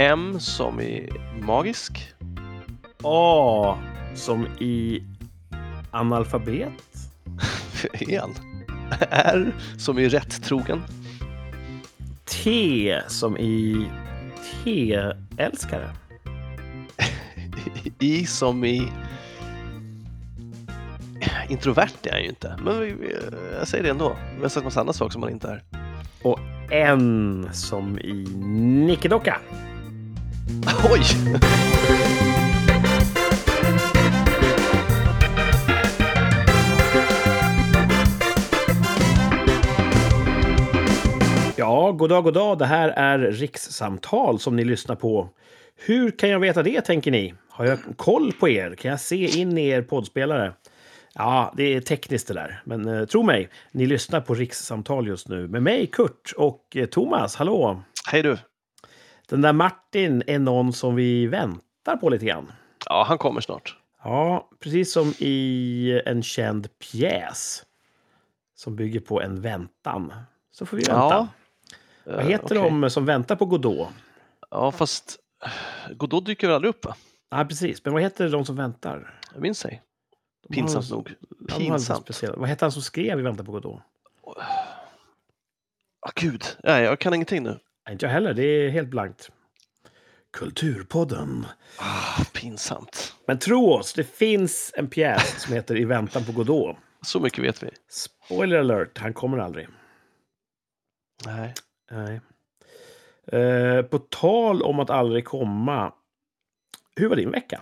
M som i magisk. A som i analfabet. Fel. R som i rätt-trogen. T som i te-älskare. I som i... Introvert är han ju inte, men jag säger det ändå. Vi har sett massa andra saker som han inte är. Och N som i nickedocka. Oj! Ja, god dag, god dag. Det här är rikssamtal som ni lyssnar på. Hur kan jag veta det, tänker ni? Har jag koll på er? Kan jag se in i er poddspelare? Ja, det är tekniskt det där. Men eh, tro mig, ni lyssnar på rikssamtal just nu med mig, Kurt, och eh, Thomas. Hallå! Hej du! Den där Martin är någon som vi väntar på lite grann. Ja, han kommer snart. Ja, precis som i en känd pjäs som bygger på en väntan. Så får vi vänta. Ja. Vad heter Eh, okej. de som väntar på Godot? Ja, fast Godot dyker väl aldrig upp, va? Ja, precis. Men vad heter de som väntar? Jag minns ej. Pinsamt nog. Pinsamt. Vad hette han som skrev i Väntan på Godot? Ah, gud, Nej, jag kan ingenting nu. Inte jag heller. Det är helt blankt. Kulturpodden. Ah, pinsamt. Men tro oss, det finns en pjäs som heter I väntan på Godot. Så mycket vet vi. Spoiler alert, han kommer aldrig. Nej. Nej. Eh, på tal om att aldrig komma. Hur var din vecka?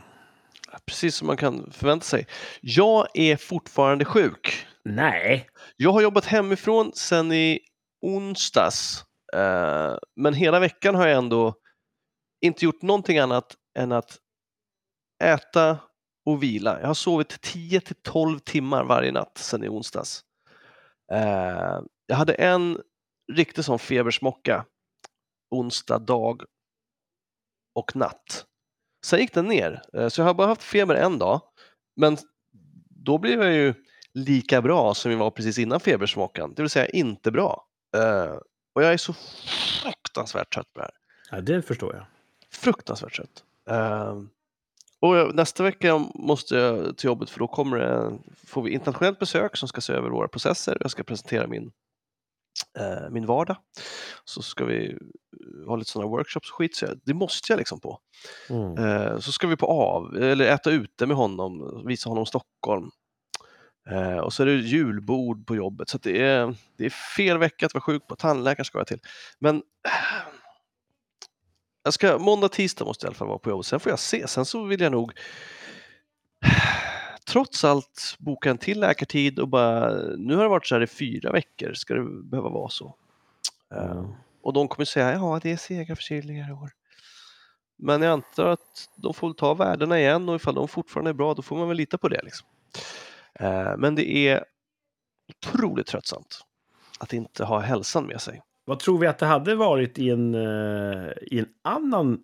Precis som man kan förvänta sig. Jag är fortfarande sjuk. Nej. Jag har jobbat hemifrån sedan i onsdags. Eh, men hela veckan har jag ändå inte gjort någonting annat än att äta och vila. Jag har sovit 10 till 12 timmar varje natt sedan i onsdags. Eh, jag hade en riktig sån febersmocka onsdag dag och natt. Sen gick den ner, eh, så jag har bara haft feber en dag. Men då blev jag ju lika bra som jag var precis innan febersmockan, det vill säga inte bra. Och jag är så fruktansvärt trött på det här. Ja, det förstår jag. Fruktansvärt trött. Eh, och jag, nästa vecka måste jag till jobbet för då kommer det, får vi internationellt besök som ska se över våra processer. Jag ska presentera min, eh, min vardag. Så ska vi eh, ha lite sådana workshops och skit, så jag, det måste jag liksom på. Mm. Eh, så ska vi på av, eller äta ute med honom, visa honom Stockholm. Eh, och så är det julbord på jobbet, så att det, är, det är fel vecka att vara sjuk på. Tandläkaren ska jag till. Men eh, jag ska, måndag, tisdag måste jag i alla fall vara på jobbet. Sen får jag se. Sen så vill jag nog eh, trots allt boka en till läkartid och bara, nu har det varit så här i fyra veckor, ska det behöva vara så? Mm. och de kommer säga, ja det är sega förkylningar i år. Men jag antar att de får ta värdena igen och ifall de fortfarande är bra då får man väl lita på det. Liksom. Eh, men det är otroligt tröttsamt att inte ha hälsan med sig. Vad tror vi att det hade varit i en, eh, i en annan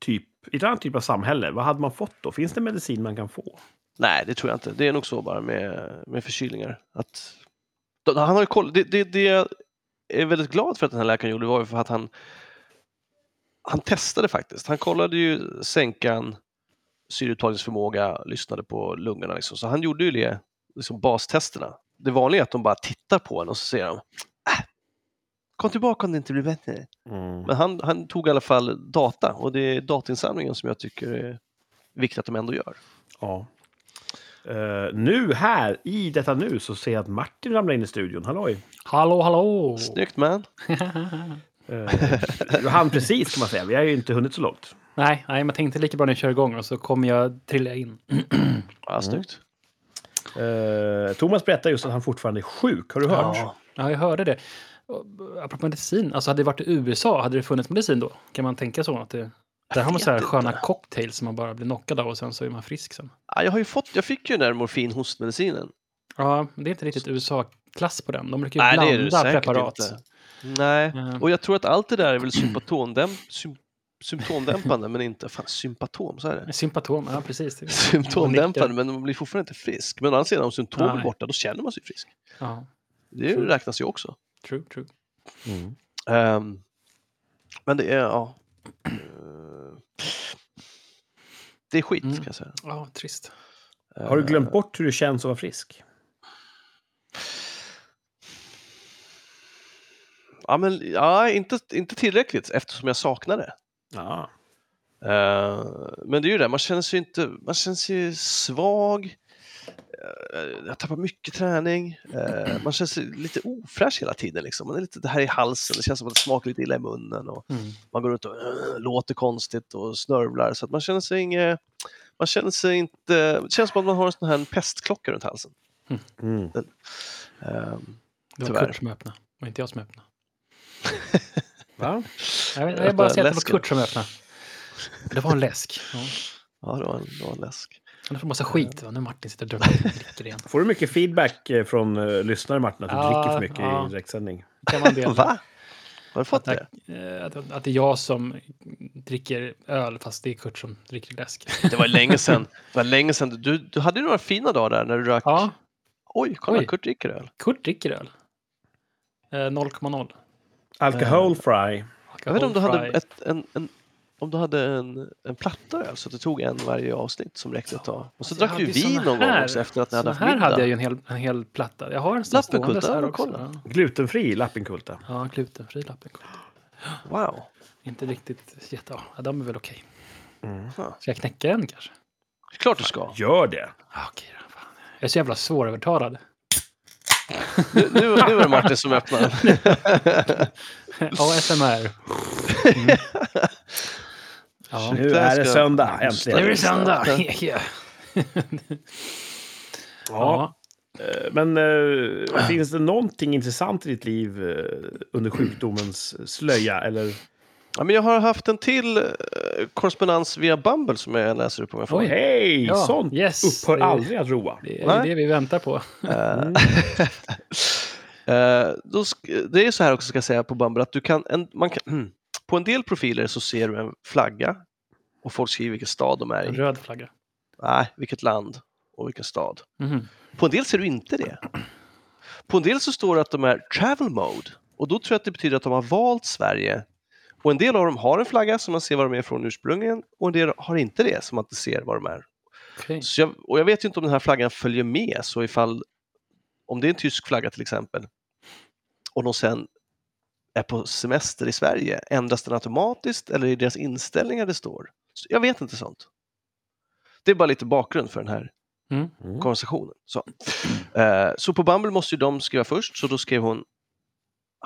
typ, i ett annat typ av samhälle? Vad hade man fått då? Finns det medicin man kan få? Nej, det tror jag inte. Det är nog så bara med, med förkylningar. Att, han har ju koll, det, det, det jag är väldigt glad för att den här läkaren gjorde var ju för att han, han testade faktiskt. Han kollade ju sänkan, syreupptagningsförmåga, lyssnade på lungorna. Liksom. Så han gjorde ju det, liksom bastesterna. Det vanliga är att de bara tittar på en och så säger de äh, Kom tillbaka om det inte blir bättre. Mm. Men han, han tog i alla fall data och det är datinsamlingen som jag tycker är viktigt att de ändå gör. Ja. Eh, nu här, i detta nu, så ser jag att Martin ramlar in i studion. Halloj! Hallå, hallå! Snyggt man! Uh, du hann precis, kan man säga. Vi har ju inte hunnit så långt. nej, nej, men tänkte lika bra när jag kör igång och så kommer jag trilla in. Ja, snyggt. Eh, Thomas berättar just att han fortfarande är sjuk. Har du hört? Ja. Ja, jag hörde det. Apropå medicin, alltså hade det varit i USA, hade det funnits medicin då? Kan man tänka så? Att det, där har man så här inte. sköna cocktails som man bara blir knockad av och sen så är man frisk sen. Ja, jag har ju fått, jag fick ju den där morfin-hostmedicinen. Ja, men det är inte riktigt USA-klass på den. De brukar ju Nej, det är det blanda säkert preparat. inte. Nej, Ja. och jag tror att allt det där är väl symptomdämp, sym, symptomdämpande men inte, fan sympatom, så är det. Sympatom, ja precis. Symptomdämpande men man blir fortfarande inte frisk. Men å andra sidan om symptomen är borta då känner man sig frisk. Ja, Det True. räknas ju också. true, true. Mm. Ehm, men det är, ja. Det är skit Mm. kan jag säga. Ja, trist. Har du glömt bort hur det känns att vara frisk? Ja, men ja, inte, inte tillräckligt eftersom jag saknar det. Ja. Eh, men det är ju det, man känner sig inte, man känner sig svag. Eh, jag tappar mycket träning. Eh, man känner sig lite ofräsch hela tiden. Liksom. Man är lite det här i halsen, det känns som att det smakar lite illa i munnen. Och Mm. man går runt och låter konstigt och snörvlar. Så att man känner sig inge, man känner sig inte, det känns som att man har en sån här pestklocka runt halsen. Mm. Eh, Det var. Kurt som öppnade, och inte jag som öppnade. Va? Jag, Jag jag bara säger att det var. Kurt som öppnade. Det var en läsk. Ja. ja, det var en, det var en läsk. Han får massa skit. Va? Nu Martin sitter och dricker igen. Får du mycket feedback eh, från uh, lyssnare, Martin, att du Ja, dricker för mycket ja. i direktsändning? Kan. Va? Har du fått Att, det? eh, att, att det är jag som dricker öl fast det är Kurt som dricker läsk. Det var länge sedan. Det var länge sedan. Du, du hade ju några fina dagar där när du drack. Ja, Oj, kolla, Oj. Kurt dricker öl. Kurt dricker öl. Eh, 0,0. Alcohol fry. Jag vet inte om du hade, ett, en, en, om du hade en, en platta öl så att du tog en varje avsnitt som räckte ett tag. Och så Alltså, drack du vin någon gång här- också efter att ni hade Så haft här middag. hade jag ju en hel, en hel platta. Jag har en sån Lappenkulta, ståendes här ja, också. kolla. Glutenfri Lappinkulta. Ja, glutenfri lappenkulta. Wow. Inte riktigt jätte... Ja, de är väl okej. Mm. Ska jag knäcka en kanske? Klart du ska. Gör det. Okej då. Fan. Jag är så jävla svårövertalad. Nu, nu, nu var det Martin som öppnade. ASMR. Mm. Ja. Nu är det söndag, äntligen. Nu är det söndag. Ja. Ja. Eh, Men eh, finns det någonting intressant i ditt liv eh, under sjukdomens slöja? Eller? Ja, men jag har haft en till eh, korrespondens via Bumble som jag läser upp om jag får. Oj. Hej! Ja, Sånt yes. upphör aldrig att roa. Det är Nej. det vi väntar på. Eh, Mm. eh, det är så här också ska jag säga på Bumble att du kan, en, man kan på en del profiler så ser du en flagga och folk skriver vilken stad de är En i. röd flagga. Nej, vilket land och vilken stad. Mhm. På en del ser du inte det. På en del så står det att de är travel mode och då tror jag att det betyder att de har valt Sverige. Och en del av dem har en flagga som man ser var de är från ursprungligen och en del har inte det som man inte ser var de är. Okej. Så jag, och jag vet ju inte om den här flaggan följer med så ifall om det är en tysk flagga till exempel och de sen är på semester i Sverige, ändras den automatiskt eller är det deras inställningar det står? Så jag vet inte sånt. Det är bara lite bakgrund för den här Mm. Mm. konversationen. Så. Eh, så på Bumble måste ju de skriva först, så då skrev hon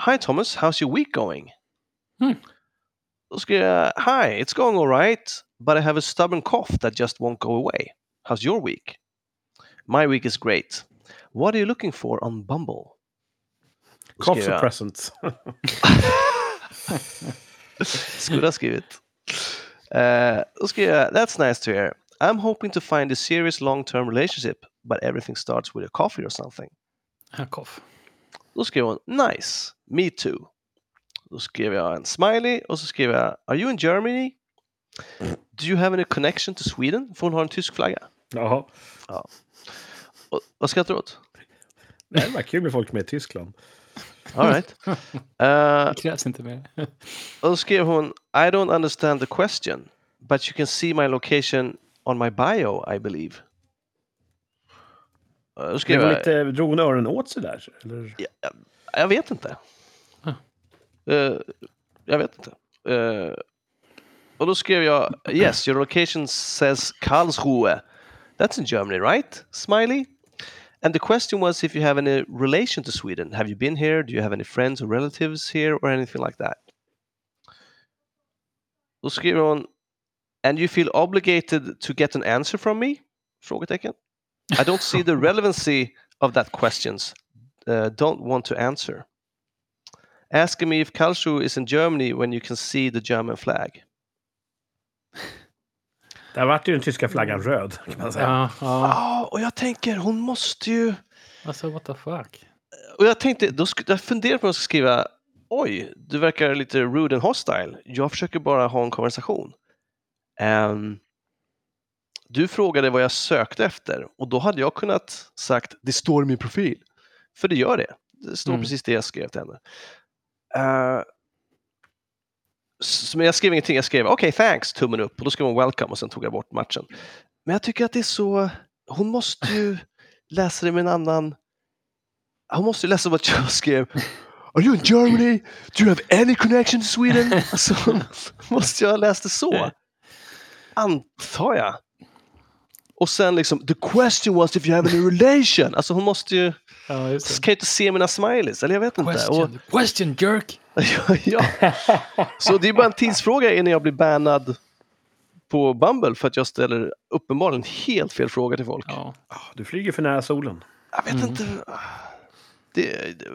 Hi Thomas, how's your week going? Mm. Då skrev jag Hi, it's going alright, but I have a stubborn cough that just won't go away. How's your week? My week is great. What are you looking for on Bumble? Då Coughs skrev or jag- presents. Skulle ha skrivit. Uh, då skrev jag, That's nice to hear. I'm hoping to find a serious long-term relationship, but everything starts with a coffee or something. En koff. Då skrev hon Nice, me too. Då skrev jag en smiley och så skrev jag Are you in Germany? Do you have any connection to Sweden? För hon har en tysk flagga. Jaha. Och, vad skrattar du åt? Det var kul med folk med i Tyskland. All right. Eh, Det krävs inte mer. och då skrev hon I don't understand the question, but you can see my location on my bio, I believe. Eh, Då Det skrev var jag, lite, drog hon öronen åt sig där? Eller? jag vet inte. Eh, jag vet inte. Eh, och då skrev jag Yes, your location says Karlsruhe. That's in Germany, right? Smiley. And the question was if you have any relation to Sweden. Have you been here? Do you have any friends or relatives here or anything like that? Då skrev hon And you feel obligated to get an answer from me? Frågetecken. I don't see the relevancy of that questions. Uh, don't want to answer. Asking me if Karlsruhe is in Germany when you can see the German flag. Där vart ju den tyska flaggan röd, kan man säga. Ja, ja. Ja, och jag tänker hon måste ju... Alltså, what the fuck? Och jag tänkte, då sk- jag funderade på om jag ska skriva Oj, du verkar lite rude and hostile. Jag försöker bara ha en konversation. Ehm, du frågade vad jag sökte efter och då hade jag kunnat sagt det står i min profil. För det gör det. Det står Mm. precis det jag skrev till henne. S- men jag skrev ingenting, jag skrev okej thanks, tummen upp och då skrev hon welcome och sen tog jag bort matchen. Men jag tycker att det är så, hon måste ju läsa det med en annan, hon måste ju läsa vad jag skrev. Are you in Germany? Do you have any connection to Sweden? Alltså, måste jag ha läst det så? Antar jag. Och sen liksom, the question was if you have any relation. Alltså hon måste ju, Ja, just kan ju inte se mina smileys, eller jag vet inte. Och, Question, question jerk! ja, ja. Så det är bara en tidsfråga innan jag blir bannad på Bumble för att jag ställer uppenbarligen helt fel fråga till folk. Ja. Du flyger för nära solen. Jag vet Mm. inte. Det, det,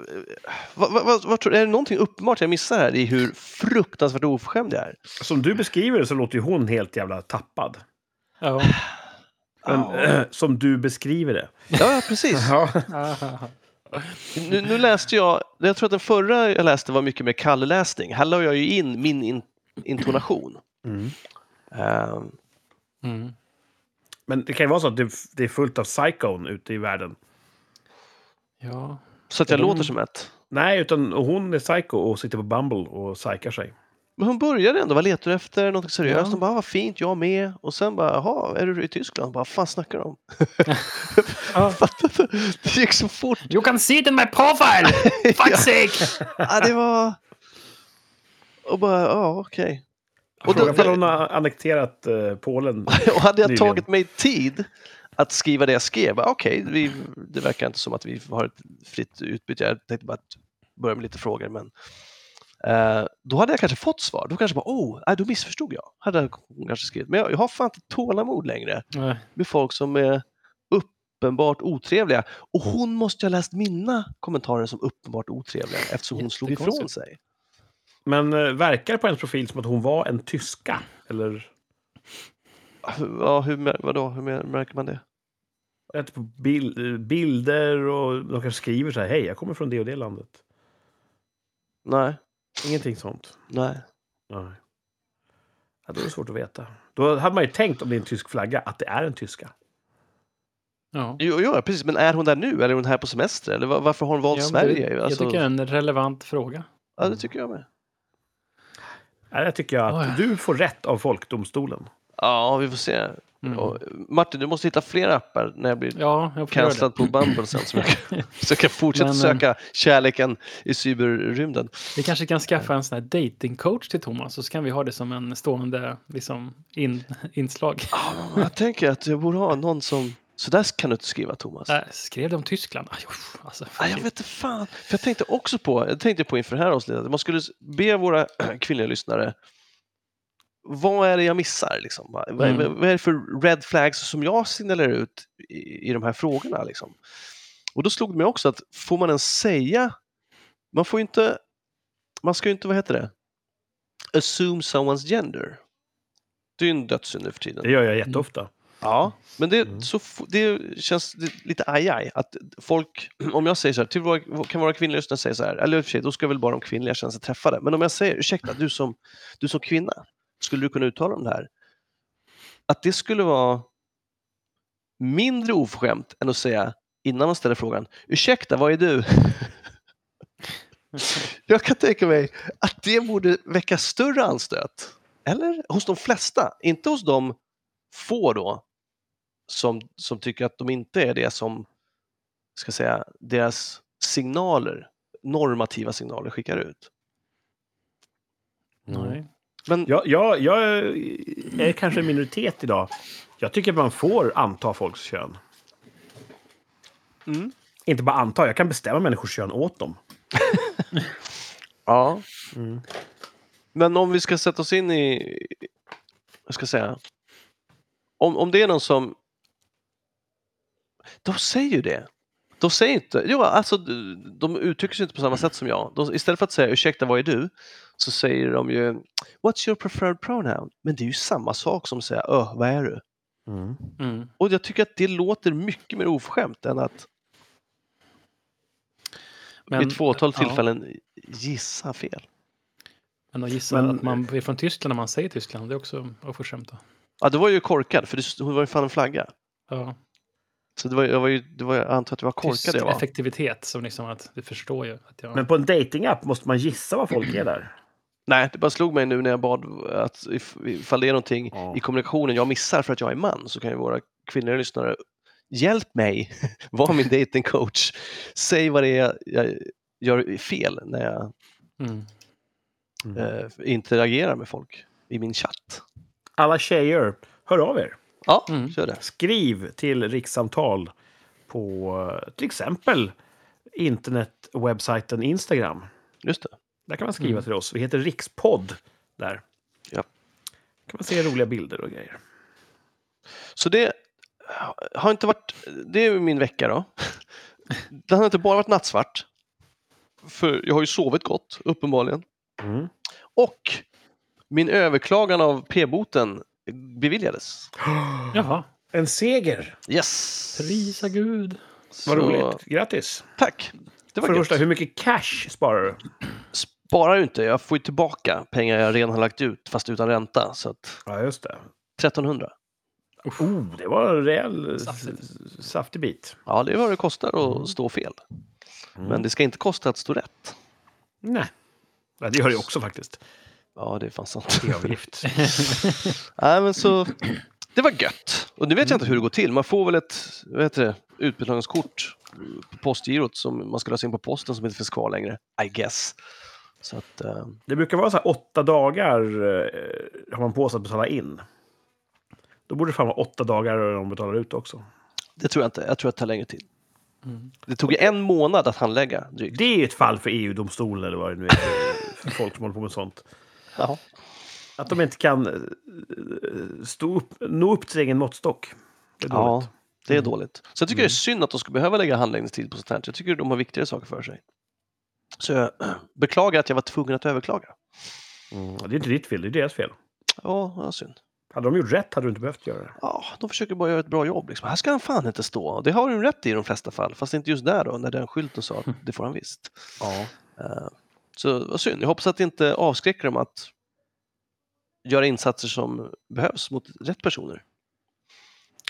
vad, vad, vad, är det någonting uppenbart jag missar här i hur fruktansvärt oförskämd jag är? Som du beskriver det så låter ju hon helt jävla tappad. Ja. Men, Ja. eh, som du beskriver det. Ja, precis. Ja. Nu, nu läste jag, jag tror att den förra jag läste var mycket mer kallläsning. Här la jag ju in min in, intonation. Mm. Ehm, Mm. Men det kan ju vara så att det, det är fullt av psychon ute i världen. ja. så att jag de- låter som ett. Nej, utan hon är psycho och sitter på Bumble och psykar sig. Men hon började ändå, vad letar du efter? Något seriöst? Ja. Hon bara, vad fint, jag med. Och sen bara, jaha, är du i Tyskland? Bara, vad fan snackar du om? Ja. det gick så fort. You can see it in my profile! Fuck's sake! Ja, det var... Och bara, ja okej. Och Och Frågan då- om hon har annekterat eh, Polen. Och hade jag Nyligen. tagit mig tid att skriva det jag skrev, okej, vi det verkar inte som att vi har ett fritt utbyte. Jag tänkte bara att börja med lite frågor, men då hade jag kanske fått svar. Då kanske bara, oh, nej, då missförstod jag. Hade hon kanske skrivit. Men jag, jag har fan inte tålamod längre Nej. med folk som är uppenbart otrevliga. Och hon måste ju ha läst mina kommentarer som uppenbart otrevliga eftersom hon slog ifrån sig. Men eh, verkar det på hennes profil som att hon var en tyska? Eller? Ja, hur, vadå, hur mär- märker man det? Jag vet, på bil, eh, bilder och de kanske skriver så här, hej, jag kommer från det och det landet. Nej, Ingenting sånt. nej. Nej. Ja, då är det svårt att veta. Då hade man ju tänkt om det är en tysk flagga att det är en tyska. Ja. Jo, jo, precis. Men är hon där nu eller är hon här på semester? Eller va- varför har hon valt Ja, Sverige? Det, Alltså, Jag tycker det är en relevant fråga. Ja, det tycker jag med. Ja, där tycker jag att Oh, ja. du får rätt av folkdomstolen. Ja, vi får se. Mm. Och, Martin, du måste hitta fler appar när jag blir Ja, jag cancellad på Bumble sen så jag, kan, så jag kan fortsätta Men, eh, söka kärleken i cyberrymden. Vi kanske kan skaffa en sån här datingcoach till Thomas och så kan vi ha det som en stående liksom, in, inslag. Ja, jag tänker att jag borde ha någon som... Så där kan du inte skriva, Thomas. Äh, skrev de om Tyskland? Aj, usch, alltså, Nej, jag vet inte fan. För jag tänkte också på, jag tänkte på inför det här avsnittet, man skulle be våra kvinnliga lyssnare vad är det jag missar? Liksom? Vad, vad- Mm. vad är det för red flags som jag signalerar ut i, i de här frågorna? Liksom? Och då slog det mig också att får man ens säga, man får ju inte, man ska ju inte, vad heter det, assume someone's gender. Det är ju en dödssynd nu för tiden. Det gör jag jätteofta. Ja, men det, Mm. så, det känns det, lite ajaj att folk, om jag säger så här, till våra, kan våra kvinnliga lyssnare säga så här, eller i och för sig, då ska väl bara de kvinnliga känna sig träffade. Men om jag säger, ursäkta, du som, du som kvinna, skulle du kunna uttala om det här? Att det skulle vara mindre oförskämt än att säga innan man ställer frågan, ursäkta, vad är du? jag kan tänka mig att det borde väcka större anstöt. Eller? Hos de flesta, inte hos de få då som, som tycker att de inte är det som ska säga, deras signaler, normativa signaler skickar ut. Nej. Men Jag, jag, jag är kanske en minoritet idag. Jag tycker att man får anta folks kön. Mm. Inte bara anta, jag kan bestämma människors kön åt dem. Ja. Mm. Men om vi ska sätta oss in i, vad ska jag säga, om, om det är någon som, de säger ju det. De säger inte, jo alltså de uttrycker sig inte på samma sätt som jag. De, istället för att säga ursäkta vad är du? Så säger de ju What's your preferred pronoun? Men det är ju samma sak som att säga öh, vad är du? Mm. Mm. Och jag tycker att det låter mycket mer oförskämt än att Men, vid ett fåtal ja, tillfällen gissa fel. Men att gissa Men- att man är från Tyskland när man säger Tyskland, det är också oförskämt. då. Ja, det var ju korkad, för det, hon var ju fan en flagga. Ja. Så det var, jag, var ju, det var, jag antar att det var korkad Tysk jag var. effektivitet som liksom att du förstår ju att jag... Men på en datingapp måste man gissa vad folk är där. Nej, det bara slog mig nu när jag bad att if- ifall det är någonting Ja. i kommunikationen jag missar för att jag är man så kan ju våra kvinnliga lyssnare hjälp mig, var min datingcoach. Säg vad det är jag gör fel när jag Mm. Mm. eh, interagerar med folk i min chatt. Alla tjejer, hör av er. Ja, Mm. kör det. Skriv till rikssamtal på eh, till exempel internetwebbsajten Instagram. Just det. Där kan man skriva Mm. till oss. Vi heter Rikspodd där. Ja. kan man se roliga bilder och grejer. Så det har inte varit, det är min vecka då. Den har inte bara varit nattsvart. För jag har ju sovit gott, uppenbarligen. Mm. Och min överklagan av p-boten beviljades. Jaha, En seger! Yes! prisa Gud. Vad Så, roligt. Grattis! Tack! Det var För det första, hur mycket cash sparar du? Sparar ju inte, jag får ju tillbaka pengar jag redan har lagt ut fast utan ränta. Så att Ja, just det. 1300. Oh, det var en rejäl Saftigt. s- saftig bit. Ja, det är vad det kostar att Mm. stå fel. Mm. Men det ska inte kosta att stå rätt. Nej. Ja, det gör det också faktiskt. Ja, det är fan sant. E-avgift. Nej, men så, det var gött. Och nu vet jag inte hur det går till. Man får väl ett vad heter det, utbetalningskort på postgirot som man ska lösa in på posten som inte finns kvar längre. I guess. Så att, eh, Det brukar vara så här åtta dagar eh, har man på sig att betala in. Då borde det fan vara åtta dagar de betalar ut också. det tror jag inte. Jag tror att det tar längre tid. Mm. Det tog ju en månad att handlägga drygt. Det är ett fall för EU-domstolen eller vad det nu är för, folk som håller på med sånt. Ja. Att de inte kan eh, stå upp, nå upp till sin egen måttstock. Det är ja, dåligt. det är dåligt. Så jag tycker det är synd att de ska behöva lägga handläggningstid på sånt här. Jag tycker de har viktigare saker för sig. Så jag beklagar att jag var tvungen att överklaga. Mm. Det är inte ditt fel, det är deras fel. Ja, vad synd. Hade de gjort rätt hade du inte behövt göra det. Ja, de försöker bara göra ett bra jobb. Liksom. Här ska han fan inte stå. Det har de rätt i i de flesta fall. Fast inte just där då, när den skylten sa att det får han visst. Ja. Eh, Så vad synd. Jag hoppas att det inte avskräcker dem att göra insatser som behövs mot rätt personer.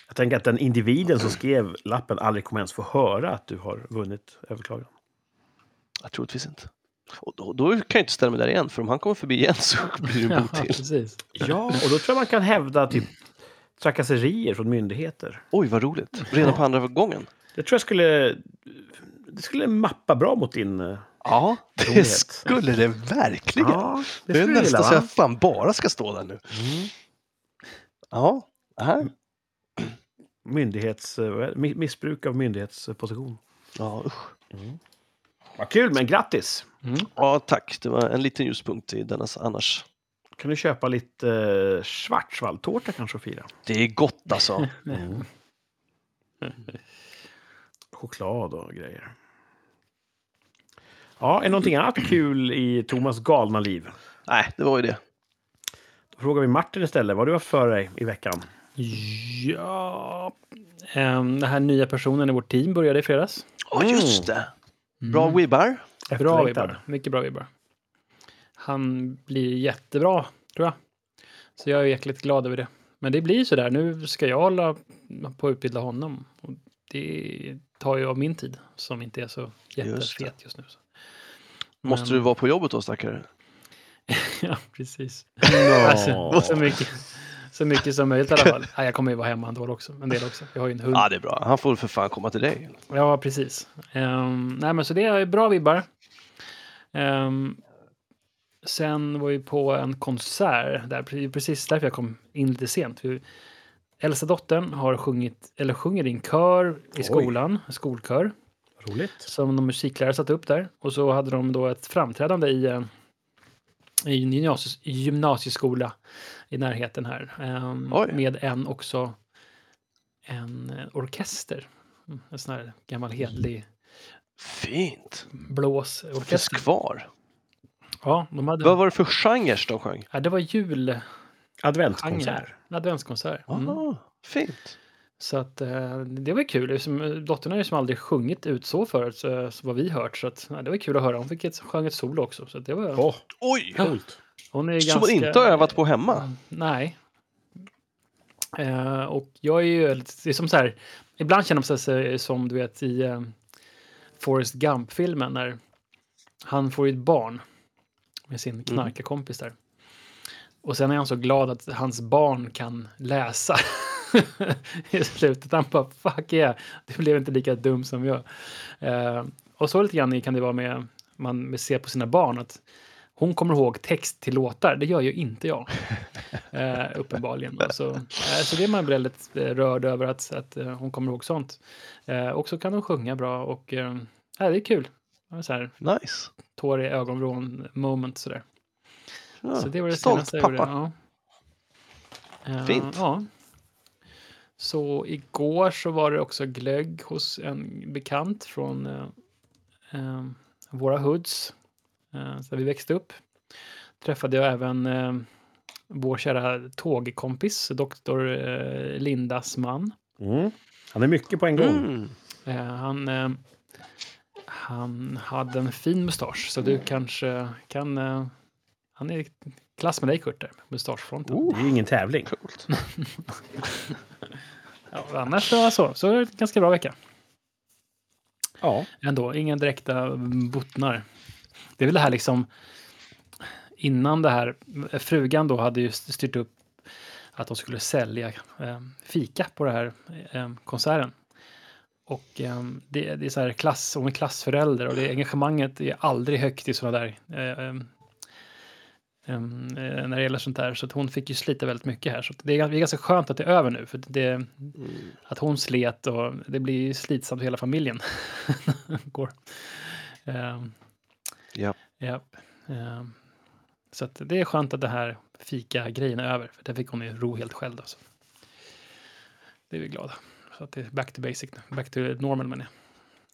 Jag tänker att den individen som skrev lappen aldrig kommer ens få höra att du har vunnit överklagan. Jag troligtvis inte. Och då, då kan jag inte ställa mig där igen, för om han kommer förbi igen så blir det en bot Ja, till. precis. Ja, och då tror jag man kan hävda typ trakasserier från myndigheter. Oj, vad roligt. Redan på andra gången. Det tror jag skulle... Det skulle mappa bra mot din... eh, Ja, det Roligt. skulle det verkligen. Ja, det det är du gilla, nästan så jag fan bara ska stå där nu. Mm. Ja, det här. Myndighets... eh, Missbruk av myndighetsposition. Ja, usch. Vad kul, men grattis! Mm. ja, tack. Det var en liten ljuspunkt i denna annars. Kan du köpa lite eh, schwarzwaldtårta kanske och fira? Det är gott alltså. Mm. Choklad och grejer. Ja, är det någonting annat kul i Thomas galna liv? Nej, det var ju det. Då frågar vi Martin istället. Vad har du haft för dig i veckan? Ja... Ehm, den här nya personen i vårt team började i fredags. Ja, just det. Bra Mm. wibbar. Bra vibbar. Mycket bra vibbar. Han blir jättebra, tror jag. Så jag är jäkligt glad över det. Men det blir så där. Nu ska jag hålla på att utbilda honom. Och det tar ju av min tid, som inte är så jättefet just nu. Så. Måste Men- du vara på jobbet då, stackare? ja, precis. Ja. Alltså, så, mycket, så mycket som möjligt i alla fall. Ja, jag kommer ju vara hemma ändå också. En del också. Jag har ju en hund. Ja, det är bra. Han får väl för fan komma till dig. Ja, precis. Ehm, nej, men så det är bra vibbar. Ehm, sen var vi på en konsert, där, pre- precis därför jag kom in lite sent. Äldsta dottern har sjungit, eller sjunger i en kör i Oj. skolan, en skolkör, Roligt. som de musiklärare satte upp där. Och så hade de då ett framträdande i, eh, i en gymnasies, gymnasieskola i närheten här. Oj. med en också en eh, orkester. Mm, En sån här gammal hedlig Fint. blåsorkester. Finns kvar. Ja, de hade... Vad var det för genrer de sjöng? ja, det var jul... Adventskonsert. Adventskonsert. Mm. Ah, fint. Så att eh, det var kul. Som, dottern har ju som aldrig sjungit ut så förut, så, så vad vi hört. Så att, ja, det var kul att höra. Hon fick ett, sjöng ett solo också. Så att det var, Åh, Oj! coolt. hon är Som ganska... man inte har övat på hemma. Nej. Eh, och jag är ju lite- det är som så här, ibland känner man sig som du vet i eh, Forrest Gump-filmen när han får ett barn med sin knarkarkompis där. Och sen är han så glad att hans barn kan läsa i slutet. Han bara fuck yeah, det blev inte lika dum som jag. Eh, och så lite grann kan det vara med man ser på sina barn att hon kommer ihåg text till låtar, det gör ju inte jag. eh, uppenbarligen. Så, eh, så det är man väldigt eh, rörd över att, att eh, hon kommer ihåg sånt. Eh, och så kan hon sjunga bra och eh, det är kul. Så här, Nice. tår i ögonvrån moment sådär. Ja, Så det var det stolt pappa. Ja. Eh, Fint. Ja. Så igår så var det också glögg hos en bekant från eh, eh, våra hoods, eh, där vi växte upp. Träffade jag även eh, vår kära tågkompis, doktor eh, Lindas man. Mm. Han är mycket på en gång. Mm. Eh, han, eh, han hade en fin mustasch, så du kanske kan... Eh, han är klass med dig, Kurt, där, mustaschfronten. Det är ju ingen tävling. Coolt. Ja, annars så, så, så är det en ganska bra vecka. Ja. Ändå, inga direkta bottnar. Det är väl det här liksom... Innan det här, frugan då hade ju styrt upp att de skulle sälja eh, fika på den här eh, konserten. Och eh, det, det är så här klass, hon är klassförälder och det engagemanget är aldrig högt i sådana där eh, när det gäller sånt där. Så att hon fick ju slita väldigt mycket här. Så att det är, det är ganska skönt att det är över nu. För det, Mm. att hon slet och det blir slitsamt för hela familjen. Går. Ehm, Ja. ja. Ehm, så att det är skönt att det här fika-grejen är över. För det fick hon ju ro helt själv. Alltså. Det är vi glada. Så att det är back to basic. Back to normal menar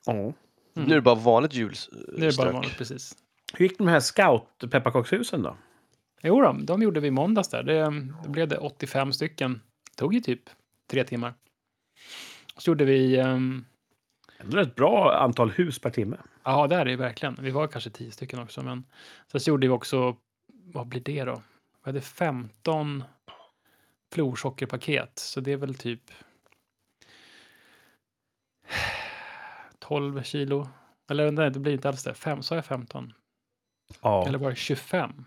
jag. ja. Mm. Nu är det bara vanligt julstök. Nu är det bara vanligt, precis. Hur gick de här scout-pepparkakshusen då? Jo då, de gjorde vi i måndags där. Det, det blev det 85 stycken. Det tog ju typ tre timmar. Så gjorde vi... ehm, Ändå ett bra antal hus per timme. Ja, det är det verkligen. Vi var kanske tio stycken också. Men sen så gjorde vi också, vad blir det då? Vi hade 15 florsockerpaket. Så det är väl typ 12 kilo. Eller nej, det blir inte alls det. Fem, sa jag 15? Ja. Eller var det 25?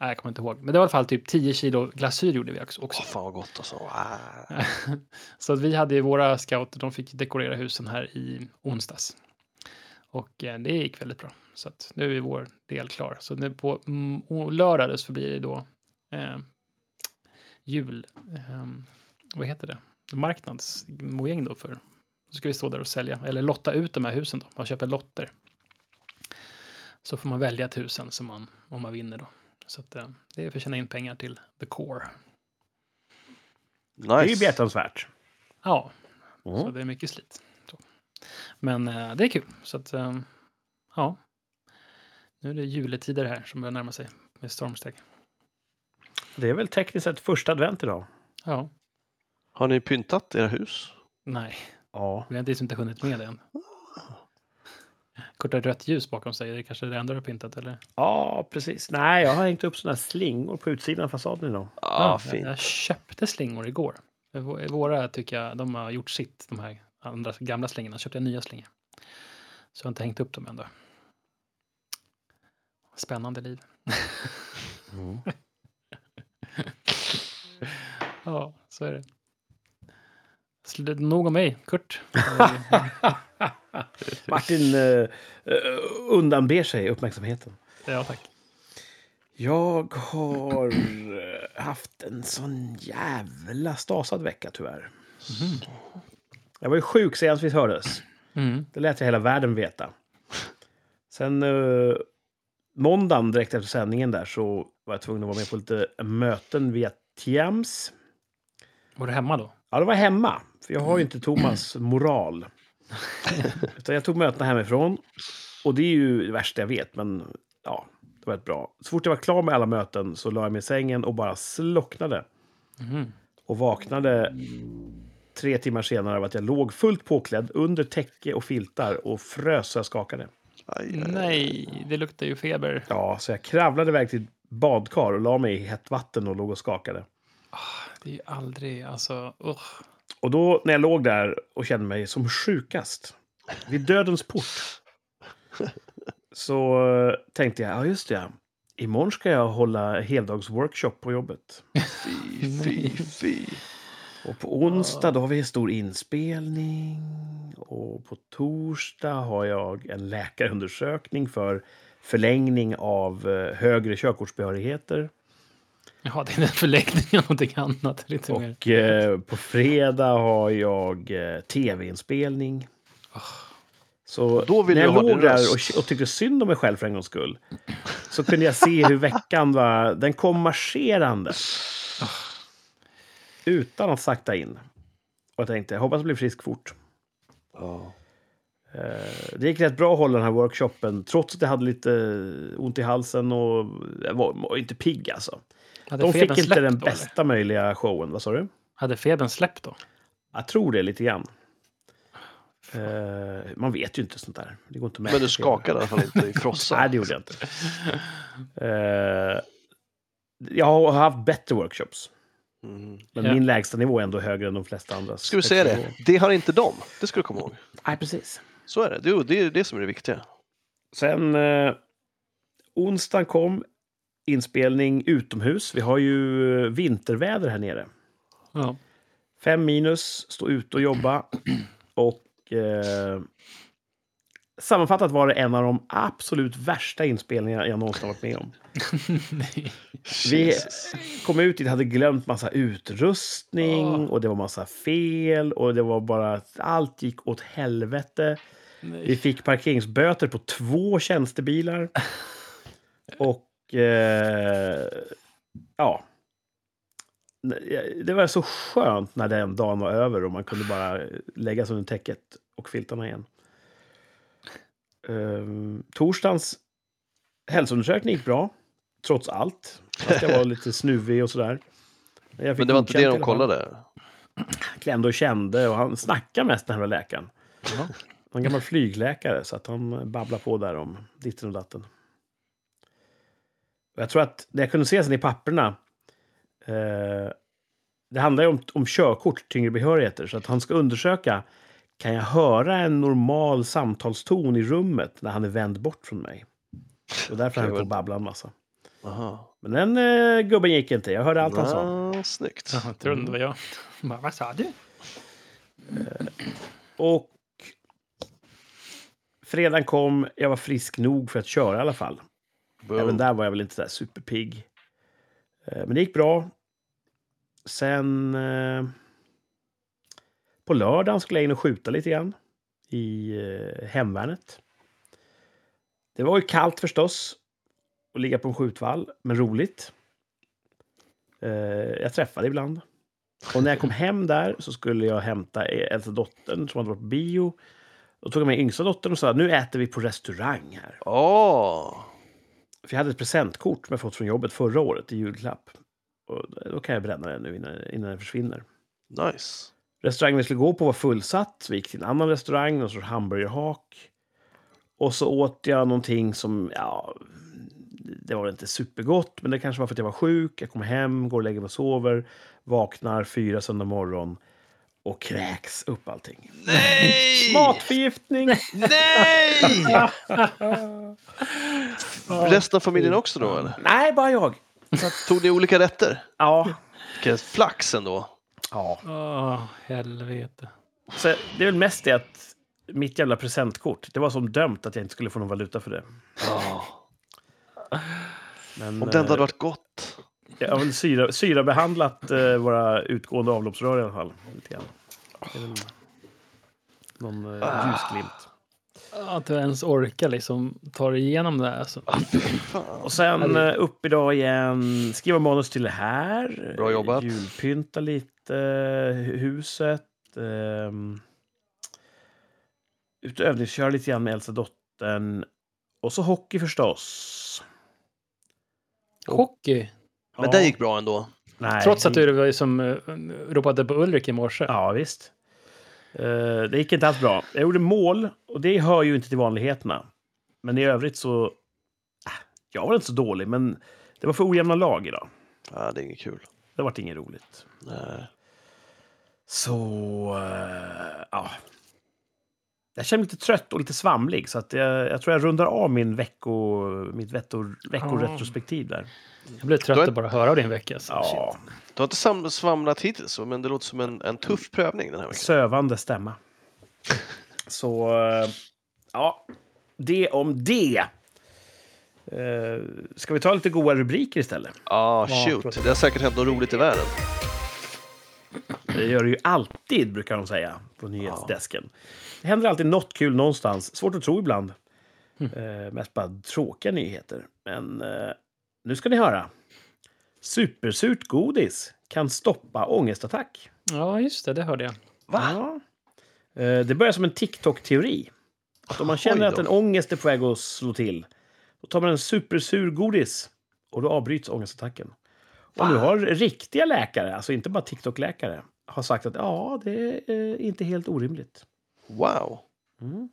Nej, jag kommer inte ihåg. Men det var i alla fall typ 10 kilo glasyr gjorde vi också. Åh, fan vad gott alltså. Ah. Så att vi hade ju våra scouter, de fick dekorera husen här i onsdags. Och eh, det gick väldigt bra. Så att nu är vår del klar. Så nu på mm, lördag så blir det då eh, jul... Eh, vad heter det? Marknadsmojäng då för... Så ska vi stå där och sälja, eller lotta ut de här husen då. Man köper lotter. Så får man välja ett hus sen som man, om man vinner då. Så att eh, det är för att tjäna in pengar till the core. Det är ju Nice. behjärtansvärt. Ja, Så Mm. det är mycket slit. Så. Men eh, det är kul. Så att, eh, ja. Nu är det juletider här som börjar närma sig med stormsteg. Det är väl tekniskt sett första advent idag. Ja, Har ni pyntat era hus? nej, Ja. vi har inte, inte hunnit med det än. Kort har rött ljus bakom sig, det är kanske det enda du har pyntat eller? Ja, precis. Nej, jag har hängt upp här slingor på utsidan av fasaden idag. Ja, jag, fint. jag köpte slingor igår. Vå- Våra tycker jag, de har gjort sitt, de här andra gamla slingorna. Jag köpte nya slingor. Så jag har inte hängt upp dem ändå. Spännande liv. Mm. Ja, så är det. Nog om mig, Kurt. Martin eh, eh, undanber sig uppmärksamheten. ja, tack. Jag har eh, haft en sån jävla stasad vecka tyvärr. Jag var ju sjuk senast vi hördes. Mm. Det lät jag hela världen veta. Sen eh, måndagen direkt efter sändningen där så var jag tvungen att vara med på lite möten via Teams. Var du hemma då? Ja, det var hemma. För jag har ju inte Thomas moral. Utan jag tog mötena hemifrån. Och det är ju det värsta jag vet, men ja, det var ett bra. Så fort jag var klar med alla möten så la jag mig i sängen och bara slocknade. Mhm. Och vaknade tre timmar senare av att jag låg fullt påklädd under täcke och filtar och frös så jag skakade. Aj, aj, aj. Nej, det luktar ju feber. Ja, så jag kravlade iväg till badkar och la mig i hett vatten och låg och skakade. Det är ju aldrig, alltså, usch. Och då när jag låg där och kände mig som sjukast, vid dödens port, så tänkte jag, ja just det, Imorgon ska jag hålla heldagsworkshop på jobbet. Fy, fy, fy. Och på onsdag då har vi en stor inspelning. Och på torsdag har jag en läkarundersökning för förlängning av eh, högre körkortsbehörigheter. Jaha, det är en förläggning av någonting annat. Lite mer. Och eh, på fredag har jag eh, tv-inspelning. Så Då vill när jag låg där och, och tyckte synd om mig själv för en gångs skull så kunde jag se hur veckan var. Den kom marscherande. Utan att sakta in. Och jag tänkte, jag hoppas jag blir frisk fort. Ja. Eh, Det gick rätt bra att hålla den här workshopen trots att jag hade lite ont i halsen och jag var, var inte pigg alltså. Hade De fick inte den då, eller? bästa möjliga showen. Vad sa du? Hade febern släppt då? Jag tror det lite grann. Eh, man vet ju inte sånt där. Det går inte mäta Men du skakade i alla fall inte i Nej, frossan. det gjorde jag inte. Eh, jag har haft bättre workshops. Mm. Men Ja. min lägsta nivå är ändå högre än de flesta andra. Ska vi säga det? Det har inte de. Det ska du komma ihåg. Nej, precis. Så är det. Det är det, är det som är det viktiga. Sen eh, onsdagen kom inspelning utomhus. Vi har ju eh, vinterväder här nere. Ja. Fem minus, stå ute och jobba. Och eh, sammanfattat var det en av de absolut värsta inspelningarna jag någonsin varit med om. Vi kom ut dit, hade glömt massa utrustning Ah. och det var massa fel och det var bara allt gick åt helvete. Vi Nej. fick parkeringsböter på två tjänstebilar. Och eh, ja. Det var så skönt när den dagen var över och man kunde bara lägga sig under täcket och filtarna igen. Um, torsdagens hälsoundersökning gick bra, trots allt. Fast jag var lite snuvig och sådär. Men det var inte det de kollade? Klämde och kände och han snackade mest den här läkaren. Ja. En gammal flygläkare, så att han babblar på där om ditten och datten. Och jag tror att det jag kunde se sen i papperna eh, det handlar ju om, om körkort, tyngre behörigheter. Så att han ska undersöka, kan jag höra en normal samtalston i rummet när han är vänd bort från mig? Och därför han på att babbla en massa. Aha. Men den eh, gubben gick inte. Jag hörde allt han sa. Ja, snyggt. Ja, jag trodde det var jag. Bara, Vad sa du? Och fredagen kom, jag var frisk nog för att köra i alla fall. Boom. Även där var jag väl inte där superpigg. Eh, Men det gick bra. Sen... Eh, på lördagen skulle jag in och skjuta lite grann. I eh, hemvärnet. Det var ju kallt förstås. Att ligga på en skjutvall, men roligt. Eh, jag träffade ibland. Och när jag kom hem där så skulle jag hämta äldsta dottern som hade varit på bio. Då tog jag med yngsta dottern och sa nu äter vi på restaurang här. Åh! För jag hade ett presentkort som jag fått från jobbet förra året i julklapp. Och då kan jag bränna det nu innan, innan det försvinner. Nice. Restaurangen vi skulle gå på var fullsatt. Vi gick till en annan restaurang, någon sorts hamburgerhak. Och så åt jag någonting som, ja, det var inte supergott, men det kanske var för att jag var sjuk. Jag kommer hem, går och lägger mig och sover, vaknar fyra söndag morgon och kräks upp allting. Nej! Matförgiftning! Nej! Resten av familjen också då eller? Nej, bara jag. Tog ni olika rätter? Ja. Vilken flax ändå. ja. Åh, helvete. Så det är väl mest det att mitt jävla presentkort, det var som dömt att jag inte skulle få någon valuta för det. Ja. Men, Om det ändå hade eh, varit gott. Jag har väl syra, syrabehandlat eh, våra utgående avloppsrör i alla fall. Lite grann. Någon eh, Ah. ljusglimt. Att du ens orkar liksom ta dig igenom det här. Alltså. Och sen eh, upp idag igen, skriva manus till det här. Bra jobbat. Julpynta lite, eh, huset. Eh, ut och övningsköra lite grann med äldsta dottern. Och så hockey förstås. Hockey. Men Ja. det gick bra ändå. Nej, Trots att du var som uh, ropade på Ulrik i morse. Ja, visst. Eh, det gick inte alls bra. Jag gjorde mål, och det hör ju inte till vanligheterna. Men i övrigt så... äh, Jag var inte så dålig, men det var för ojämna lag idag. Ja, det är inget kul. Det vart inget roligt. Nej. Så... eh, ja. Jag känner mig lite trött och lite svamlig, så att jag, jag tror jag rundar av min vecko, mitt vecko, veckoretrospektiv där. Jag blir trött att bara höra av din vecka. Så Ja, Du har inte svamlat hittills, men det låter som en, en tuff prövning den här veckan. sövande stämma. Så, eh, ja, det om det. Eh, ska vi ta lite goda rubriker istället? Ah, Ja, shoot. Det har säkert hänt något roligt i världen. Det gör det ju alltid, brukar de säga på nyhetsdesken. Det händer alltid något kul någonstans. Svårt att tro ibland. Eh, mest bara tråkiga nyheter. Men eh, nu ska ni höra. Supersurt godis kan stoppa ångestattack. ja, just det, det hörde jag. Va? Ja. Eh, det börjar som en TikTok-teori. Att om man känner att en ångest är på väg att slå till, då tar man en supersur godis och då avbryts ångestattacken. Och nu har riktiga läkare, alltså inte bara TikTok-läkare, har sagt att ja, det är inte helt orimligt. Wow. Mm.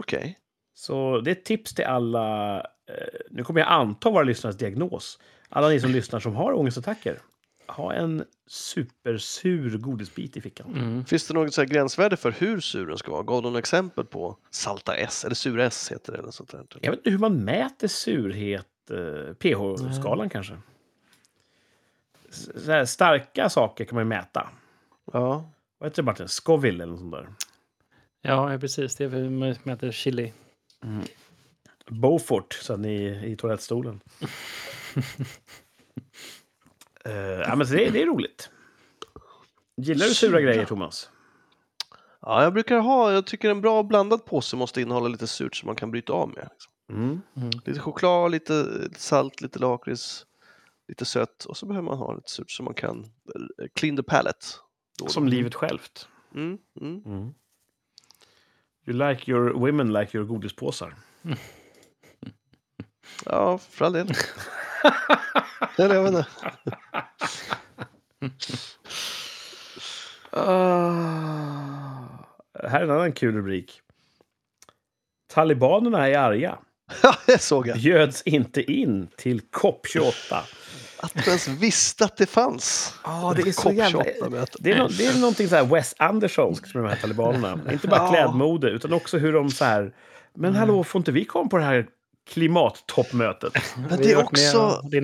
Okej. Så det är ett tips till alla, eh, nu kommer jag anta våra lyssnares diagnos. Alla ni som lyssnar som har ångestattacker, ha en supersur godisbit i fickan. Mm. Finns det något så här gränsvärde för hur sur den ska vara? Gav de några exempel på salta S, eller sura S heter det? Eller sånt där. Jag vet inte hur man mäter surhet. Eh, pH-skalan kanske. Här, starka saker kan man ju mäta. Ja. Vad heter det Martin? Scoville eller något sånt där. Ja, precis. Det är väl man mäter chili. Beaufort, så ni i toalettstolen. uh, ja, men det, det är roligt. Gillar du sura grejer, Thomas? ja, jag brukar ha, jag tycker en bra blandad påse måste innehålla lite surt som man kan bryta av med. Liksom. Mm. Lite choklad, lite salt, lite lakrits, lite sött och så behöver man ha lite surt så man kan eh, clean the palate. Som livet självt. Mm, mm. Mm. You like your women like your godispåsar. Ja, för all del. Eller jag vet inte. Här är en annan kul rubrik. Talibanerna är arga. Det såg jag. Bjöds inte in till COP28. Att du ens visste att det fanns. Ja, det är så jävla... COP28-möte. Det är, no, det är någonting så här Wes Andersonskt med de här talibanerna. Inte bara Ja. klädmode, utan också hur de så här... Men hallå, får inte vi komma på det här klimattoppmötet? Men det är också, det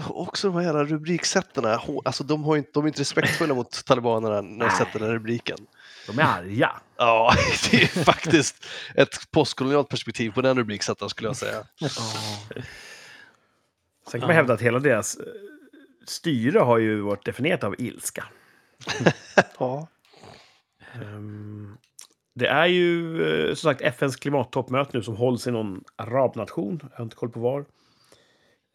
är också de här jävla rubriksättarna. Alltså, de, har inte, de är inte respektfulla mot talibanerna när de sätter den här rubriken. De är arga. Ja, det är faktiskt ett postkolonialt perspektiv på den rubriksättaren skulle jag säga. Sen kan man hävda att hela deras eh, styre har ju varit definierat av ilska. Ja. Ehm, Det är ju eh, som sagt FNs klimattoppmöte nu som hålls i någon arabnation. Jag har inte koll på var.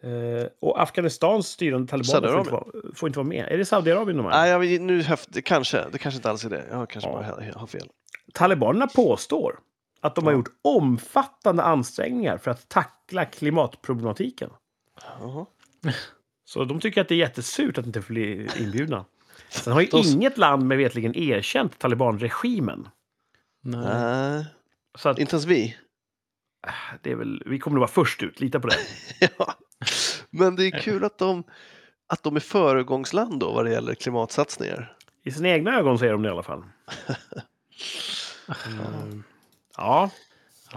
Eh, Och Afghanistans styrande talibaner får inte, vara, får inte vara med. Är det Saudiarabien de är? Nej, jag, vet- nu, det kanske, det kanske inte alls är det. Jag kanske Ja. bara har- har fel. Talibanerna påstår att de har Ja. gjort omfattande ansträngningar för att tackla klimatproblematiken. Jaha. Så de tycker att det är jättesurt att inte bli inbjudna. Sen har ju inget land med vetligen erkänt talibanregimen. Nej. Nej, Så att inte ens vi. det är väl, vi kommer att vara först ut, lita på det. ja. Men det är kul att de, att de är föregångsland då vad det gäller klimatsatsningar. I sina egna ögon säger de det i alla fall. Mm. Ja,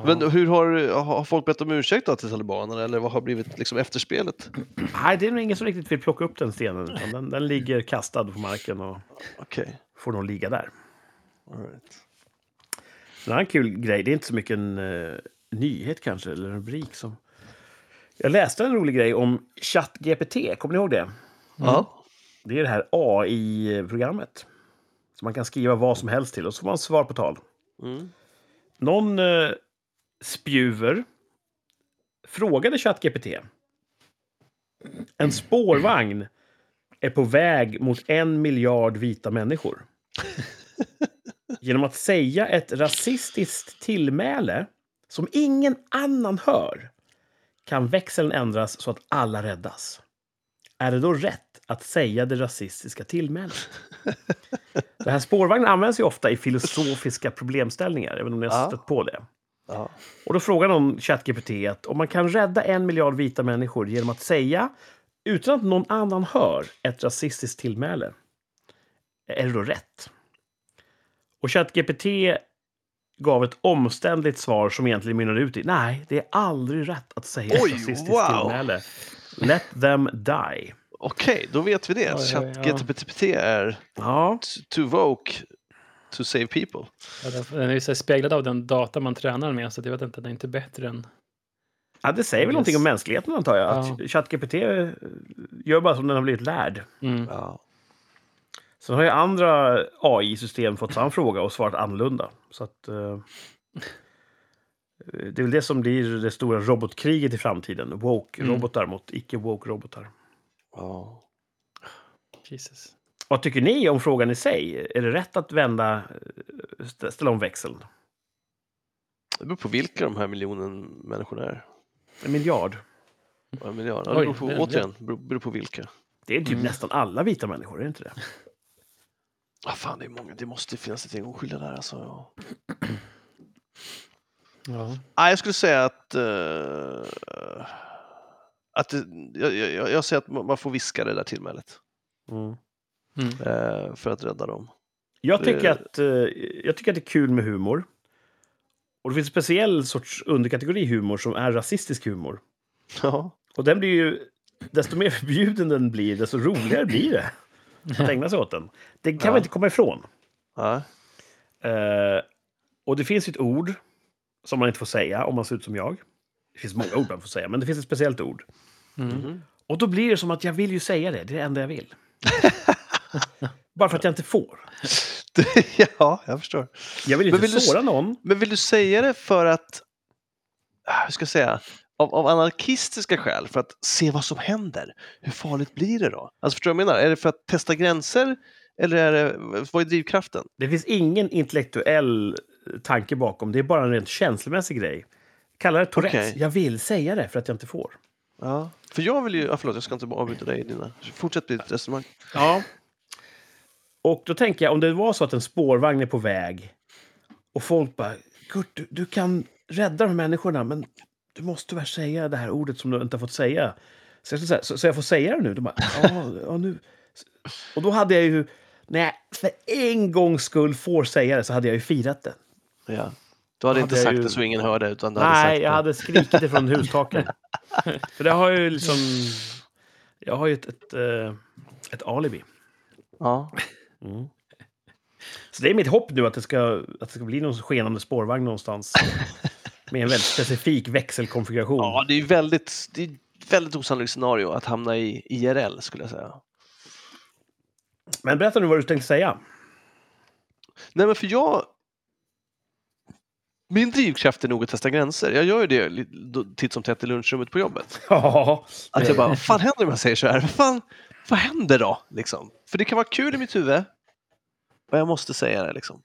Men hur har, har folk bett om ursäkt då till talibanerna eller vad har blivit liksom efterspelet? nej, det är nog ingen som riktigt vill plocka upp den stenen. Den, den ligger kastad på marken och Okej, får nog ligga där. all right. En annan kul grej, det är inte så mycket en eh, nyhet kanske, eller en rubrik som... Jag läste en rolig grej om ChatGPT, kommer ni ihåg det? Ja. Det är det här AI-programmet. Som man kan skriva vad som helst till och så får man svar på tal. Mm. Någon eh, spjuver frågade ChatGPT. En spårvagn är på väg mot en miljard vita människor. Genom att säga ett rasistiskt tillmäle som ingen annan hör kan växeln ändras så att alla räddas. Är det då rätt att säga det rasistiska tillmälet? Den här spårvagnen används ju ofta i filosofiska problemställningar. Jag vet inte om ni har Ja. stött på det. Ja. Och då frågar någon ChatGPT att om man kan rädda en miljard vita människor genom att säga, utan att någon annan hör, ett rasistiskt tillmäle. Är det då rätt? Och ChatGPT gav ett omständligt svar som egentligen mynnade ut i nej, det är aldrig rätt att säga Oj, ett rasistiskt wow. tillmäle. Let them die. Okej, då vet vi det. Ja. ChatGPT är Ja, too woke to save people. Ja, den- är ju speglad av den data man tränar med, så att jag vet inte, den är inte bättre än... ja det säger väl Yes. någonting om mänskligheten antar jag. Att Ja. ChatGPT eh, gör bara som den har blivit lärd. Mm. Ja. Sen har ju andra AI-system fått samma fråga och svarat annorlunda. Så att, eh, det är väl det som blir det stora robotkriget i framtiden. Woke-robotar mot icke-woke-robotar. Ja. Jesus. Vad tycker ni om frågan i sig? Är det rätt att vända, eh, stä- ställa om växeln? Det beror på vilka de här miljonen människorna är. En miljard. Ja, En miljard. Ja, det beror på, återigen, beror, beror på vilka. Det är typ Mm. nästan alla vita människor, är det inte det? Ah, fan, det är många. Det måste finnas ett gäng oskyldiga där. Alltså, ja. Ja. ah, jag skulle säga att... eh, att det, jag, jag, jag säger att man man får viska det där tillmälet Mm. Eh, för att rädda dem. Jag tycker, Det- att, eh, jag tycker att det är kul med humor. Och det finns en speciell sorts underkategori humor som är rasistisk humor. Ja. Och den blir ju... Desto mer förbjuden den blir, desto roligare blir det att ägna sig åt den. Det kan Ja. man inte komma ifrån. Ja. Eh, och det finns ett ord som man inte får säga om man ser ut som jag. Det finns många ord man får säga, men det finns ett speciellt ord. Mm. Mhm. Och då blir det som att jag vill ju säga det. Det är det enda jag vill. Bara för att jag inte får. ja, jag förstår. Jag vill ju Men inte vill du såra någon. Men vill du säga det för att, ah, hur ska jag säga, av, av anarkistiska skäl, för att se vad som händer? Hur farligt blir det då? Alltså förstår du vad jag menar? Är det för att testa gränser eller är det, vad är drivkraften? Det finns ingen intellektuell tanke bakom. Det är bara en rent känslomässig grej. Kalla det Tourettes. Okej. Jag vill säga det för att jag inte får. Ja. För jag vill ju, ja, förlåt jag ska inte avbryta dig dina, fortsätt med ditt resonemang. Ja. Och då tänker jag, om det var så att en spårvagn är på väg och folk bara Kurt, du, du kan rädda de här människorna, men du måste tyvärr säga det här ordet som du inte har fått säga. Så jag, så, så jag får säga det nu? De bara, ja, ja, nu. Och då hade jag ju, när jag för en gångs skull får säga det, så hade jag ju firat det. Ja. Du hade inte hade jag sagt ju- det så ingen hörde utan du hade Nej, sagt jag det. hade skrikit det från hustaken. För det har ju liksom... Jag har ju ett, ett, eh, ett alibi. Ja. Mm. Så det är mitt hopp nu att det ska, att det ska bli någon skenande spårvagn någonstans. Med en väldigt specifik växelkonfiguration. ja, det är väldigt, det är ett väldigt osannolikt scenario att hamna i IRL skulle jag säga. Men berätta nu vad du tänkte säga. Nej, men för jag... Min drivkraft är nog att testa gränser. Jag gör ju det titt som tätt i lunchrummet på jobbet. Ja, Att jag bara, vad fan händer om jag säger så här? Vad, fan, vad händer då? Liksom? För det kan vara kul i mitt huvud. Och jag måste säga det liksom.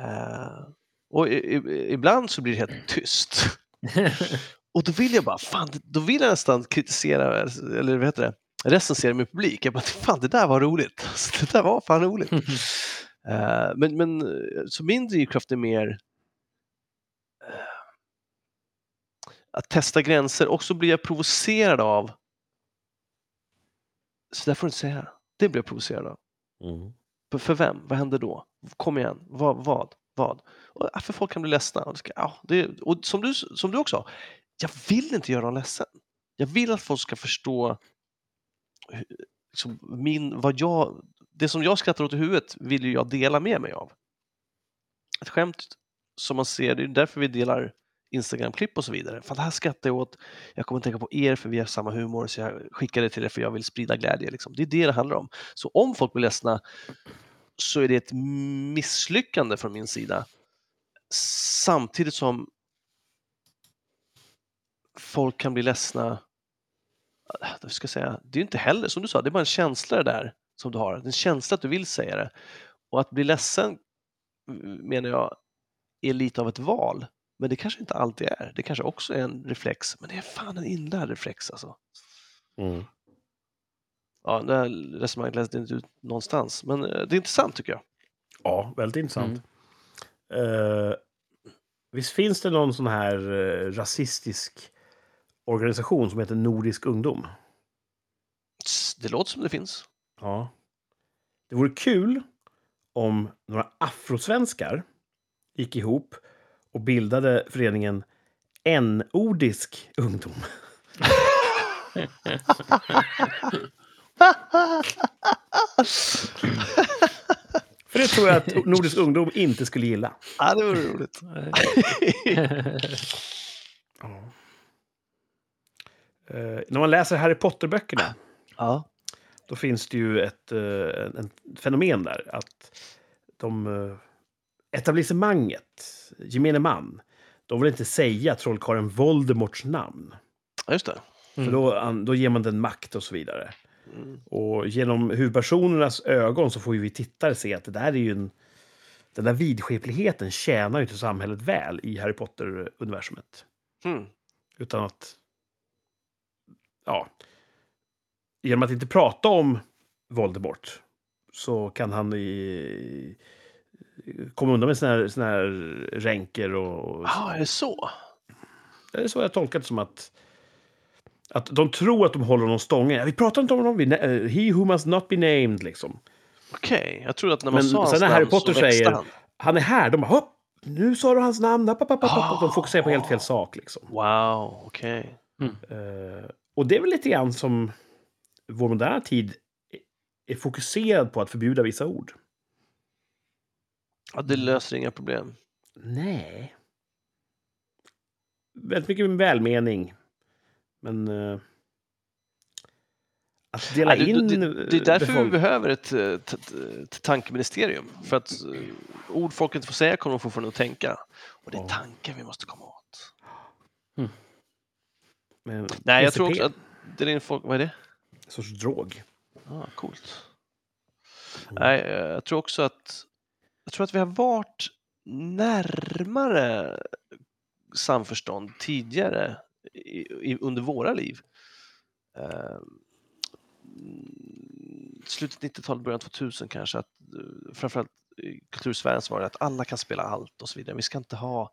Eh, och i, i, ibland så blir det helt tyst. Och då vill jag bara, fan, då vill jag nästan kritisera, eller vad heter det, recensera min publik. Jag bara, fan det där var roligt. Alltså, det där var fan roligt. Eh, men, men så min drivkraft är mer eh, att testa gränser och så blir jag provocerad av så där får du inte säga. Det blir jag provocerad av. Mm. För, för vem? Vad händer då? Kom igen. Vad? Vad? vad? Och, ja, för folk kan bli ledsna. Och, ska, ja, det, och som, du, som du också sa, jag vill inte göra dem ledsen. Jag vill att folk ska förstå liksom, min, vad jag, det som jag skrattar åt i huvudet vill ju jag dela med mig av. Ett skämt som man ser, det är därför vi delar Instagram-klipp och så vidare. För det här skrattar jag åt. Jag kommer att tänka på er för vi har samma humor så jag skickar det till er för jag vill sprida glädje. Liksom. Det är det det handlar om. Så om folk blir ledsna så är det ett misslyckande från min sida. Samtidigt som folk kan bli ledsna. Äh, jag ska säga, det är ju inte heller som du sa, det är bara en känsla det där som du har. En känsla att du vill säga det. Och att bli ledsen menar jag är lite av ett val. Men det kanske inte alltid är. Det kanske också är en reflex. Men det är fan en inlärd reflex alltså. Mm. Ja, det här resonemanget läste inte ut någonstans. Men eh, det är intressant tycker jag. Ja, väldigt intressant. Mm. Eh, visst finns det någon sån här eh, rasistisk organisation som heter Nordisk ungdom? Det låter som det finns. Ja. Det vore kul om några afrosvenskar gick ihop och bildade föreningen N-ordisk ungdom. För det tror jag att Nordisk ungdom inte skulle gilla. Ja, det vore roligt. Eh, när man läser Harry Potter-böckerna Ja. då finns det ju ett, eh, en, en fenomen där. Att de, eh, etablissemanget, gemene man, de vill inte säga trollkarlen Voldemorts namn. Just det. För Mm. då, an- då ger man den makt och så vidare. Mm. Och genom huvudpersonernas ögon så får ju vi tittare se att det där är ju en... Den där vidskepligheten tjänar ju inte samhället väl i Harry Potter-universumet. Mm. Utan att... Ja. Genom att inte prata om Voldemort så kan han i, komma undan med såna här, såna här ränker och... Ja, är det så? Det är så jag tolkat det som att... Att de tror att de håller honom stången. Vi pratar inte om honom. Nä- he who must not be named, liksom. Okej, jag trodde att när man Men sa hans sen när Harry Potter säger han. han är här, de bara hopp, nu sa du hans namn. Hopp, hopp, hopp, hopp. De fokuserar på helt fel sak. Liksom. Wow, okej. Eh, och det är väl lite grann som vår moderna tid är fokuserad på att förbjuda vissa ord. Ja, det löser inga problem. Nej. Väldigt mycket med välmening. Men... eh, att dela Nej, in... det, det, det är därför vi befolk- behöver ett, eh, ett, ett, ett tankeministerium. För att eh, ord folk inte får säga kommer de fortfarande att tänka. Och det är Ja. tankar vi måste komma åt. med Nej, jag tror också att dela in folk, vad är det? En sorts drog. Ah, coolt. Mm. Nej, eh, jag tror också att jag tror att vi har varit närmare samförstånd tidigare i, i, under våra liv. Eh, slutet 90-talet, början 2000 kanske, att eh, framförallt i kultursfären så var det att alla kan spela allt och så vidare. Vi ska inte ha,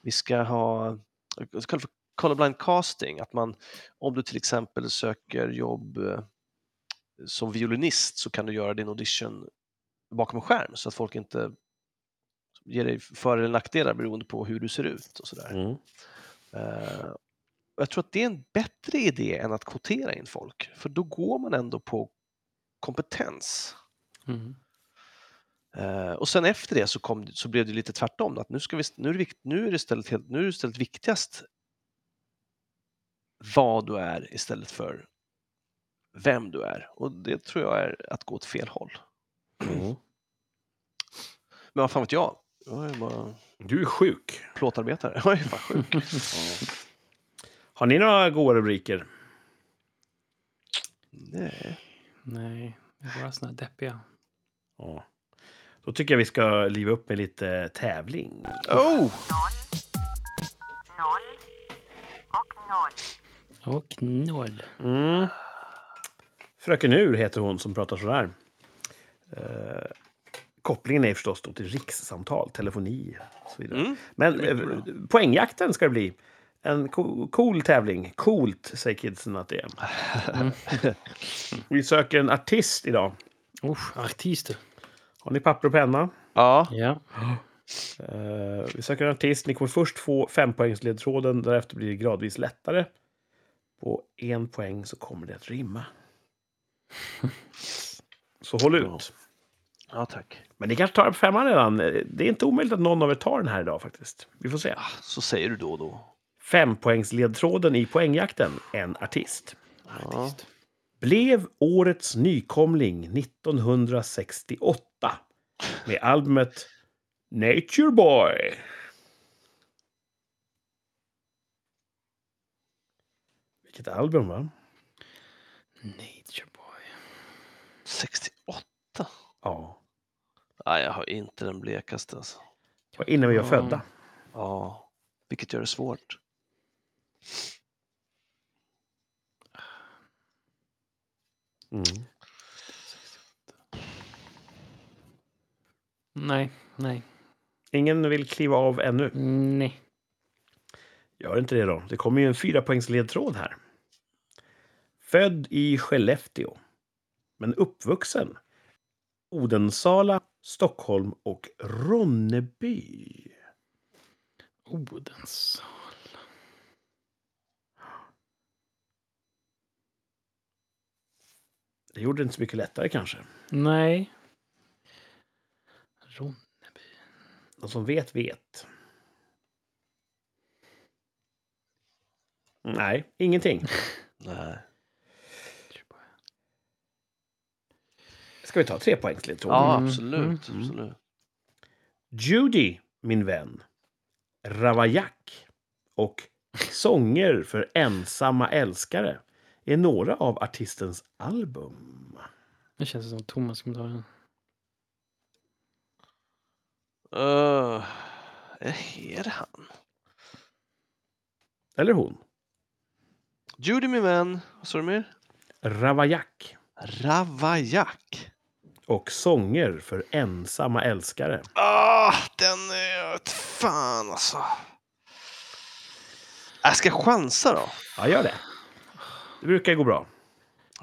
vi ska ha, jag kallar det för colorblind casting, att man, om du till exempel söker jobb eh, som violinist så kan du göra din audition bakom en skärm så att folk inte ger dig för eller nackdelar beroende på hur du ser ut och sådär. Mm. Eh, jag tror att det är en bättre idé än att kvotera in folk, för då går man ändå på kompetens. Mm. Eh, och sen efter det så, kom, så blev det lite tvärtom, att nu, ska vi, nu, är det nu är det istället, helt, nu är det istället viktigast vad du är istället för vem du är. Och det tror jag är att gå åt fel håll. Mm. Men vad fan vet jag? Jag är bara Du är sjuk. plåtarbetare. Jag är fan sjuk. Har ni några goda rubriker? Nej. Nej, det är bara såna här deppiga. Ja. Då tycker jag vi ska liva upp med lite tävling. Oh! noll och noll. Och noll. Mm. Fröken Ur heter hon som pratar sådär. Eh, kopplingen är förstås då till rikssamtal, telefoni och så vidare. Mm. Men eh, poängjakten ska det bli. En co- cool tävling. Coolt, säger kidsen att det är. Vi söker en artist idag. Usch, artister. Har ni papper och penna? Ja. Ja. Eh, vi söker en artist. Ni kommer först få fempoängsledtråden. Därefter blir det gradvis lättare. På en poäng så kommer det att rimma. Så håll ut. Ja, tack. Men ni kanske tar det på femman redan. Det är inte omöjligt att någon av er tar den här idag faktiskt. Vi får se. Så säger du då och då. Fempoängsledtråden i poängjakten. En artist. Ja. Blev årets nykomling 1968 med albumet Nature Boy. Vilket album, va? Nature boy. 68? Ja. Nej, jag har inte den blekaste. Alltså. Det var innan vi var Ja. födda. Ja, vilket gör det svårt. Mm. Nej, nej, Ingen vill kliva av ännu. nej. Gör inte det då. Det kommer ju en fyrapoängsledtråd här. Född i Skellefteå, men uppvuxen Odensala, Stockholm och Ronneby. Odens. Det gjorde det inte så mycket lättare kanske. Nej. Ronneby. De som vet, vet. Nej, ingenting. Nej. Ska vi ta tre poängsledtråd? Ja, Mm, absolut. mm. absolut. Judy, min vän. Ravaillac och Sånger för ensamma älskare är några av artistens album. Det känns som Thomas kommer ta den. Uh, är det han? Eller hon. Judy min vän. Vad sa du mer? Ravaillac Ravaillac. Och Sånger för ensamma älskare. Ah, den är... Fan alltså. Jag ska chansa då. Ja, gör det. Det brukar gå bra.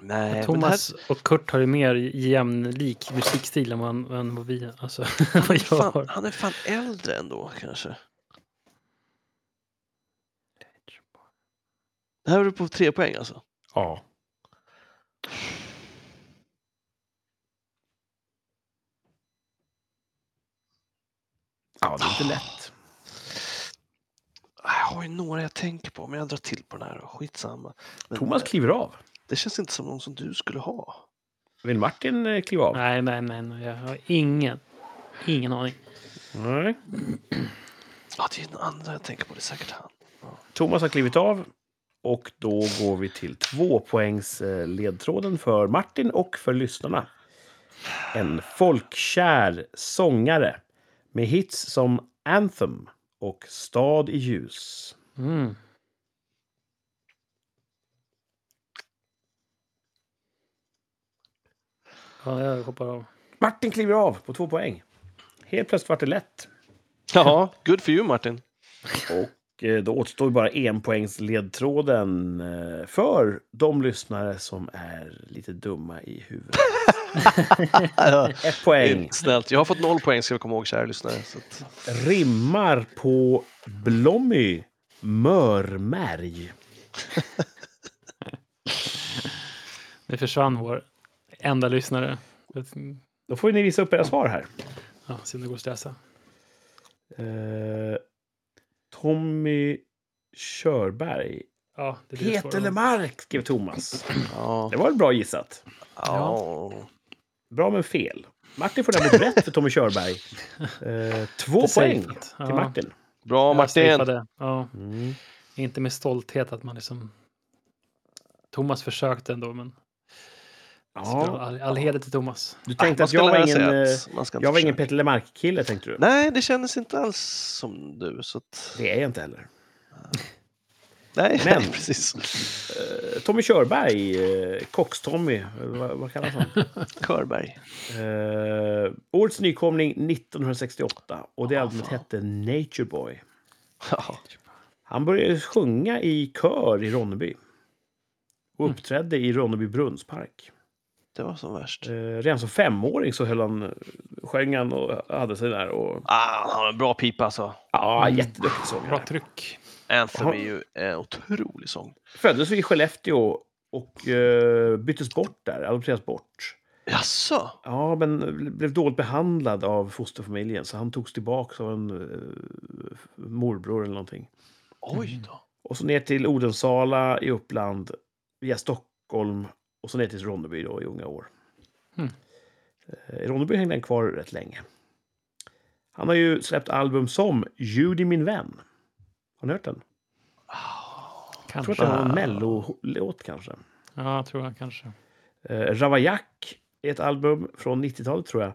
Nej, men Thomas och Kurt har ju mer jämlik musikstil än vad, än vad vi alltså, det vad här, jag fan, har. han är fan äldre ändå kanske. Det här är på tre poäng alltså. Ja. Ja, det är inte lätt. Jag har ju några jag tänker på, men jag drar till på den här. Skitsamma. Men, Thomas eh, kliver av. Det känns inte som någon som du skulle ha. Vill Martin eh, kliva av? Nej, nej, nej, nej, jag har ingen, ingen aning. Nej. Ja, det är den andra jag tänker på. Det är säkert han. Thomas har klivit av. Och då går vi till två poängs eh, ledtråden för Martin och för lyssnarna. En folkkär sångare med hits som Anthem och Stad i ljus. Mm. Ja, jag hoppar av. Martin kliver av på två poäng. Helt plötsligt vart det lätt. Ja, good for you Martin. Och då återstår bara en poängs ledtråden eh, för de lyssnare som är lite dumma i huvudet. Ett poäng. Snällt. Jag har fått noll poäng ska vi komma ihåg, kära lyssnare. Så att... rimmar på Blommy mörmärg. Det försvann vår enda lyssnare. Då får ni visa upp era svar här. Ja, om det går att läsa. Tommy Körberg. Ja, det blir svårare. Petelemark skrev Thomas. Ja. Det var väl bra gissat. ja. Bra men fel. Martin får däremot rätt för Tommy Körberg. Eh, två Det poäng safeat. till Ja. Martin. Bra Jag Martin. Ja, Mm. inte med stolthet att man liksom... Thomas försökte ändå, men... Ja, All, all heder till Thomas. du tänkte att ska jag var ingen, att eh, man ska inte jag var ingen. Peter Lemark-kille, tänkte du? Nej, det kändes inte alls som du. Så att... Det är jag inte heller. Nej, Men- nej, precis. Eh, Tommy Körberg, eh, Kox-Tommy, eller vad, vad kallas han? Körberg. Eh, årets nykomling 1968 och det Ah, albumet fan. hette Nature Boy. Han började sjunga i kör i Ronneby. Och Mm. uppträdde i Ronneby brunnspark. Det var som värst. Eh, redan som femåring så höll han, sjöng han och hade sig där. Och, Ah, han har en bra pipa alltså. ja, Mm. jätteduktig Bra sångare. tryck. Anthem Jaha. är ju en otrolig sång. Föddes i Skellefteå och eh, byttes bort där, adopterades bort. Jaså? Ja, men blev dåligt behandlad av fosterfamiljen så han togs tillbaka av en eh, morbror eller någonting. Oj då. Och så ner till Odensala i Uppland via Stockholm och så ner till Ronneby då i unga år. Mm. Eh, I Ronneby hängde han kvar rätt länge. Han har ju släppt album som Judy min vän. Har ni hört den? Jag tror Kanske. att det var en mellolåt kanske. Ja, jag tror jag kanske. Eh, Ravaillac är ett album från 90-talet tror jag.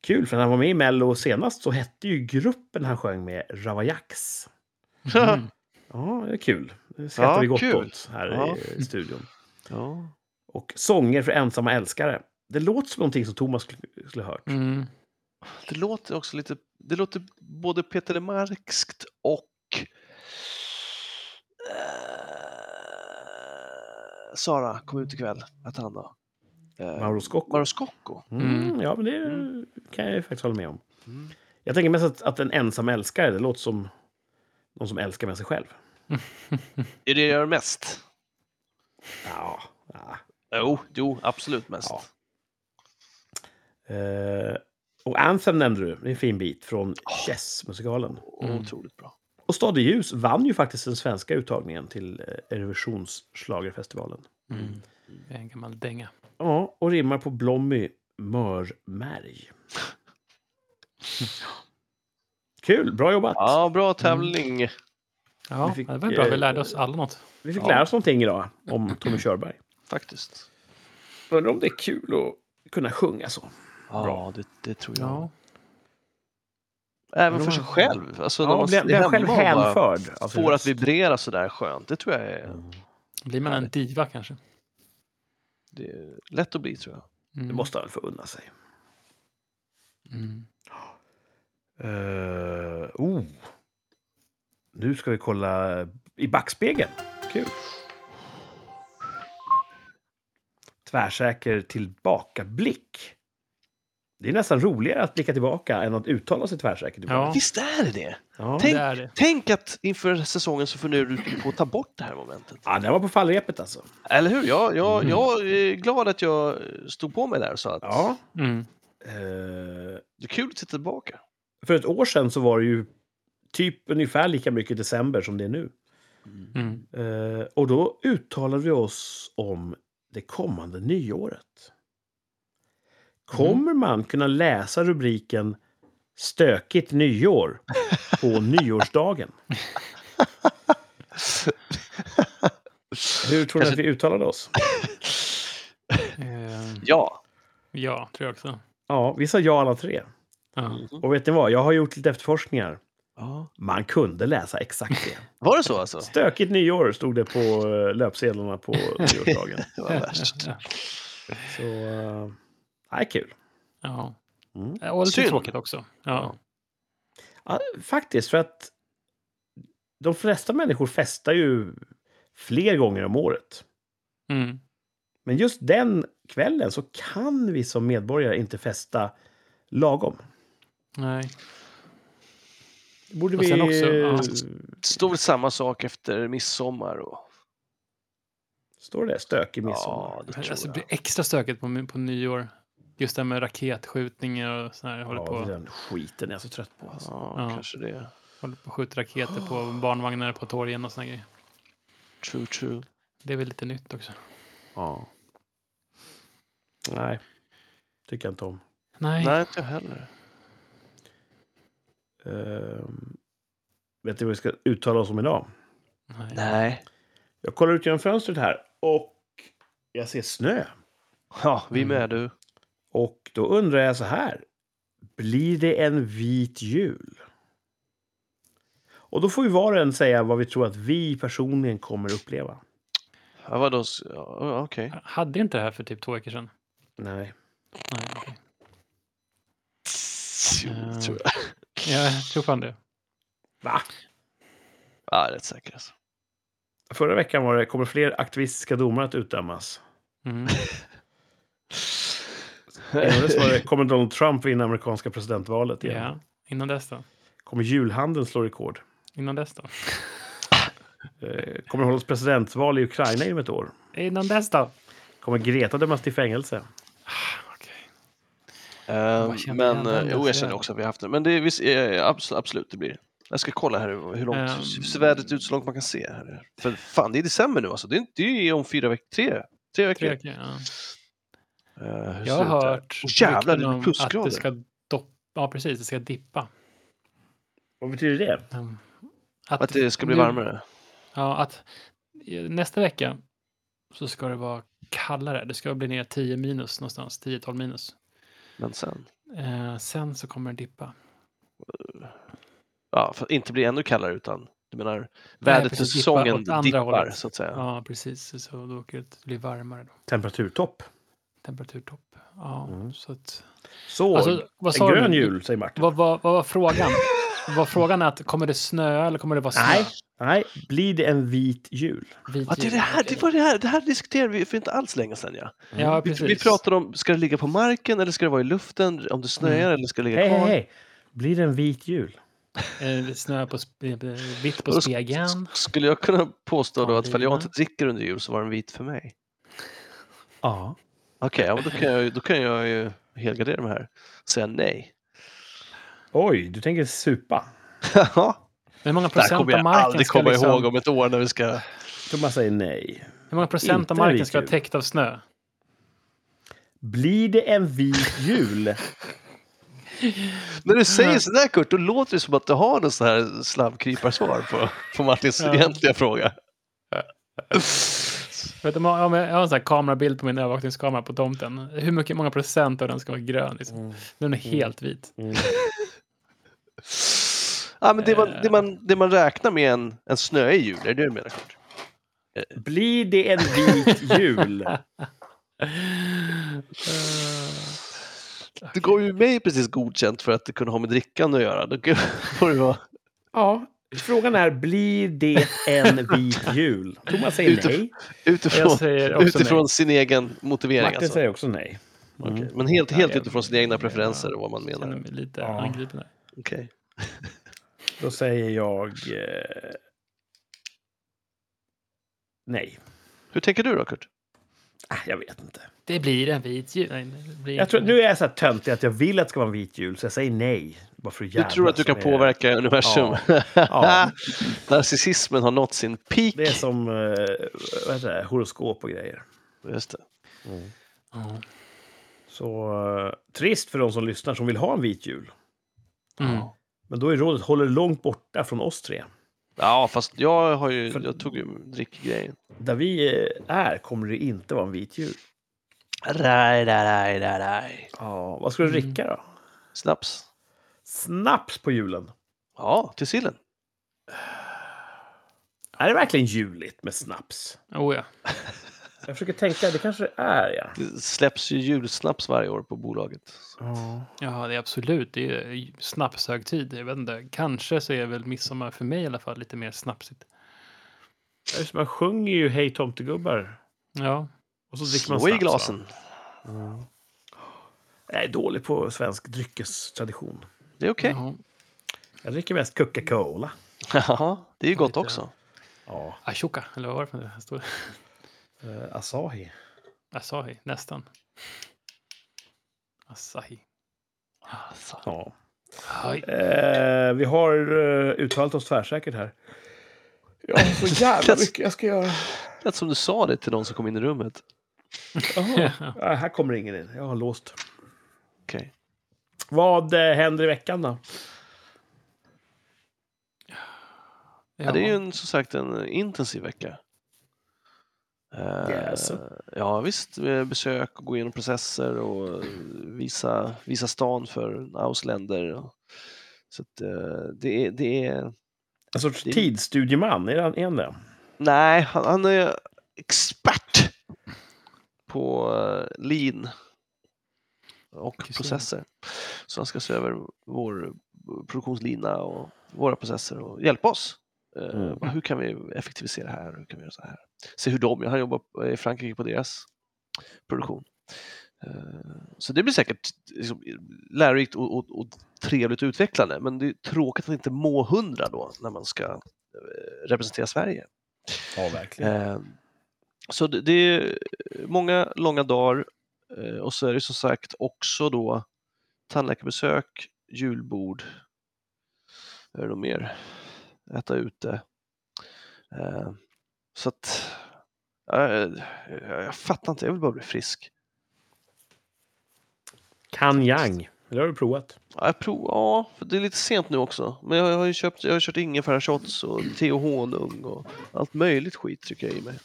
Kul, för när han var med i Mello senast så hette ju gruppen han sjöng med Ravaillacs. Mm. Ja, det är kul. Det skrattar Ja, vi gott kul. åt här Ja. i studion. ja. Och Sånger för ensamma älskare. Det låter som någonting som Thomas skulle, skulle ha hört. Mm. Det låter också lite, det låter både Peter Lemarkskt och eh, Sara kom ut ikväll. Hette han då? eh, Mauro Scocco. Mauro Scocco. Mm, Mm. Ja, men det kan jag ju faktiskt hålla med om. Jag tänker mest att, att en ensam älskare, det låter som någon som älskar med sig själv. Det är det jag gör mest. Ja. ja. Jo, jo absolut mest. Ja. Eh, och Anthem nämnde du, det är en fin bit från Chess-musikalen. Mm. Otroligt bra. Och Stad ljus vann ju faktiskt den svenska uttagningen till eh, Eurovisionsschlagerfestivalen. Mm. Det är en gammal dänga. Ja, och rimmar på Blommy mörmärg. Kul, bra jobbat! Ja, bra tävling. Ja, Vi fick, det var bra. eh, Vi lärde oss alla något. Vi fick Ja. lära oss någonting idag om Tommy Körberg. Faktiskt. Undrar om det är kul att kunna sjunga så. Ja, Bra. det, det tror jag. Ja. Även för sig själv. Alltså, Ja, man blir hemma själv hänförd. sin får att vibrera sådär skönt. Det tror jag är, Blir man en diva kanske? det är lätt att bli tror jag. Mm. Det måste han väl få unna sig. Mm. Uh, oh. Nu ska vi kolla i backspegeln. Kul. Tvärsäker tillbakablick. Det är nästan roligare att blicka tillbaka än att uttala sig tvärsäkert. Ja, Visst är det det? Ja. Tänk- det är det. Tänk att inför säsongen så funderar du på att ta bort det här momentet. ja, den var på fallrepet alltså. Eller hur? Jag, jag, Mm. jag är glad att jag stod på mig där och sa att Ja. Mm. Eh, det är kul att titta tillbaka. för ett år sedan så var det ju typ ungefär lika mycket december som det är nu. Mm. Eh, och då uttalade vi oss om det kommande nyåret. Kommer man kunna läsa rubriken Stökigt nyår på nyårsdagen? Hur tror ni att vi uttalade oss? Eh, Ja. ja, tror jag också. Ja, vi sa ja alla tre. Ja. Och vet ni vad? Jag har gjort lite efterforskningar. Ja. Man kunde läsa exakt det. Var det så alltså? Stökigt nyår stod det på eh, löpsedlarna på nyårsdagen. Det var värst. Så, uh, nej, kul. Ja. Mm. Och lite Synd. tråkigt också. Ja. Ja, faktiskt, för att de flesta människor festar ju fler gånger om året. Mm. Men just den kvällen så kan vi som medborgare inte festa lagom. Nej. Borde Och vi... också, ja. Det stod väl samma sak efter midsommar. Och... Står det stökig midsommar? Ja, det tror Alltså, det jag. blir extra stökigt på, på nyår. Just det här med raketskjutningar och sådär. Håller, Ja, på, den skiten är jag så trött på. Alltså. Ja, Ja. kanske det. håller på att skjuta raketer på barnvagnar på torgen och sådana grejer. True, true. Det är väl lite nytt också. Ja. Nej, tycker jag inte om. Nej. Nej, inte jag heller. Ehm, vet du vad vi ska uttala oss om idag? Nej. Jag kollar ut genom fönstret här och jag ser snö. Ja, vi Mm. med du. Och då undrar jag så här. Blir det en vit jul? Och då får vi var och en säga vad vi tror att vi personligen kommer uppleva. Ja, vadå? Ja, Okej. Hade inte det här för typ två veckor sedan? Nej. Nej, okej. Jo, Eh. tror jag. Ja, jag tror fan det. Va? Ja, rätt säker. Alltså. Förra veckan var det kommer fler aktivistiska domar att utdömas. Mm. Innan dess var det kommer Donald Trump vinna amerikanska presidentvalet igen. Ja, innan dess då? Kommer julhandeln slå rekord? Innan dess då? Eh, Kommer det hållas presidentval i Ukraina inom ett år? Innan dess då? Kommer Greta dömas till fängelse? Ehm, men jag eh, den jo, jag där känner också att vi har haft det. Men det är visst, eh, absolut, absolut, det blir det. Jag ska kolla här hur långt Ehm. ser vädret ut så långt man kan se. Här. För fan, det är december nu alltså. Det är, inte- det är om fyra veckor, tre, tre veckor. Tre veckor, ja. Ser Jag har hört Åh, jävlar, det plusgrader. att det ska doppa. Ja, precis. Det ska dippa. Vad betyder det? Mm. Att det ska bli nu- varmare. Ja, att nästa vecka så ska det vara kallare. Det ska bli ner 10 minus någonstans. 10-12 minus. Men sen. Eh, sen så kommer det dippa. Ja, för att inte bli ännu kallare utan du menar vädret för precis, säsongen dippar hållet. så att säga. Ja, precis. Så då åker det bli varmare då. Temperaturtopp. Temperaturtopp. Ja, Mm. så att... Så, Alltså, vad sa en grön du? jul, säger Martin. Vad, vad, vad var frågan? Vad frågan är att kommer det snöa eller kommer det vara snö? Nej, nej. Blir det en vit jul? Vit Ja, det, är det, här, det var det här, det här diskuterade vi för inte alls länge sedan. Ja. Ja, Vi, precis. vi pratade om, ska det ligga på marken eller ska det vara i luften? Om det snöar Mm. eller ska det ligga Hej, hej, kvar? hej. Blir det en vit jul? Eh, Snö på spe- vitt på spegeln. Skulle jag kunna påstå då Ja, att ifall jag inte dricker under jul så var den vit för mig? Ja. Okej, ja, men då, kan jag, ju- då kan jag ju helgardera mig här och säga nej. Oj, du tänker supa. Ja, Hur många det här procent kommer av jag marken aldrig ska komma liksom, ihåg om ett år när vi ska... Thomas säger nej. Hur många procent Inte av marken ska vara täckt av snö? Blir det en vit jul? När du säger sådär Kurt, då låter det som att du har något så här på, på Martins Ja. egentliga fråga. Att om jag, om jag har en sån här kamerabild på min övervakningskamera på tomten. Hur mycket, många procent av den ska vara grön? Liksom? Den är helt vit. Mm. Ja, men det, man, det, man, det man räknar med en, en snöig jul, är det det du menar Kurt? Blir det en vit jul? Du gav ju mig precis godkänt för att det kunde ha med drickande att göra. Då får det vara... Ja. Frågan är, blir det en vit jul? Thomas säger Utif- nej. Utifrån, Jag säger också utifrån nej. sin egen motivering. Martin Alltså. säger också nej. Okej, Mm. Men helt, helt utifrån sina egna preferenser och vad man Jag känner menar. mig lite Ja. angripen här. Okej. Då säger jag eh, nej. Hur tänker du då Kurt? Ah, jag vet inte. Det blir en vit jul. Nej, blir Jag tror, nu är jag så här töntig att jag vill att det ska vara en vit jul, så jag säger nej. Bara för Du tror att du kan med- påverka universum? Ja. Narcissismen har nått sin peak. Det är som eh, vad heter det, horoskop och grejer. Just det. Ja. Så eh, trist för de som lyssnar som vill ha en vit jul. Mm. Men då är rådet håller långt borta från oss tre. Ja, fast jag har ju, jag tog ju drickgrejen. Där vi är kommer det inte vara en vit jul. Raj, raj, raj, raj. Ja, vad ska du Mm. dricka då? Snaps. Snaps på julen. Ja, till sillen. Är det verkligen juligt med snaps? Oh, ja. Jag försöker tänka, det kanske det är ja. Det släpps ju julsnaps varje år på bolaget. ja, det är absolut. Det är snapshögtid. Jag vet inte. Kanske så är väl midsommar för mig i alla fall lite mer snapsigt. Man sjunger ju Hej tomtegubbar. Ja. Och så dricker man Slå i snaps. glasen. Jag är dålig på svensk dryckestradition. Det är okej. Jaha. Jag dricker mest Coca-Cola. Ja, det är ju gott Lite. också. Ja, Ashoka, eller vad var det för det eh, Asahi. Asahi, nästan. Asahi. Ja. Aj. Eh, vi har eh, uttalat oss tvärsäkert här. Jag har så jävla mycket jag ska göra. Lät som du sa det till någon som kom in i rummet. Jaha. Ja, här kommer ingen in. Jag har låst. Okej. Vad eh, händer i veckan då? Ja, det är ju en, som sagt en intensiv vecka. Eh, Yes. Ja visst, med besök och gå igenom processer och visa, visa stan för ausländer. Så att, eh, det, är, det är... En sorts Det- tidsstudieman, är han, är han det? Nej, han, han är expert på lean och så. processer. Så han ska se över vår produktionslina och våra processer och hjälpa oss. Eh, Mm. Hur kan vi effektivisera här? Hur kan vi göra så här? Se hur de, han jobbar i Frankrike på deras produktion. Eh, Så det blir säkert liksom, lärorikt och, och, och trevligt och utvecklande, men det är tråkigt att inte må hundra då när man ska eh, representera Sverige. Ja, verkligen. Eh, Så det, är många långa dagar och så är det som sagt också då tandläkarbesök, julbord, är det något mer? Äta ute. Så att ja, jag, jag fattar inte, jag vill bara bli frisk. Kanyang. Det har du provat. Ja, jag prov, ja, för det är lite sent nu också. Men jag har ju köpt, jag har kört ingefärashots och te och honung och allt möjligt skit trycker jag i mig.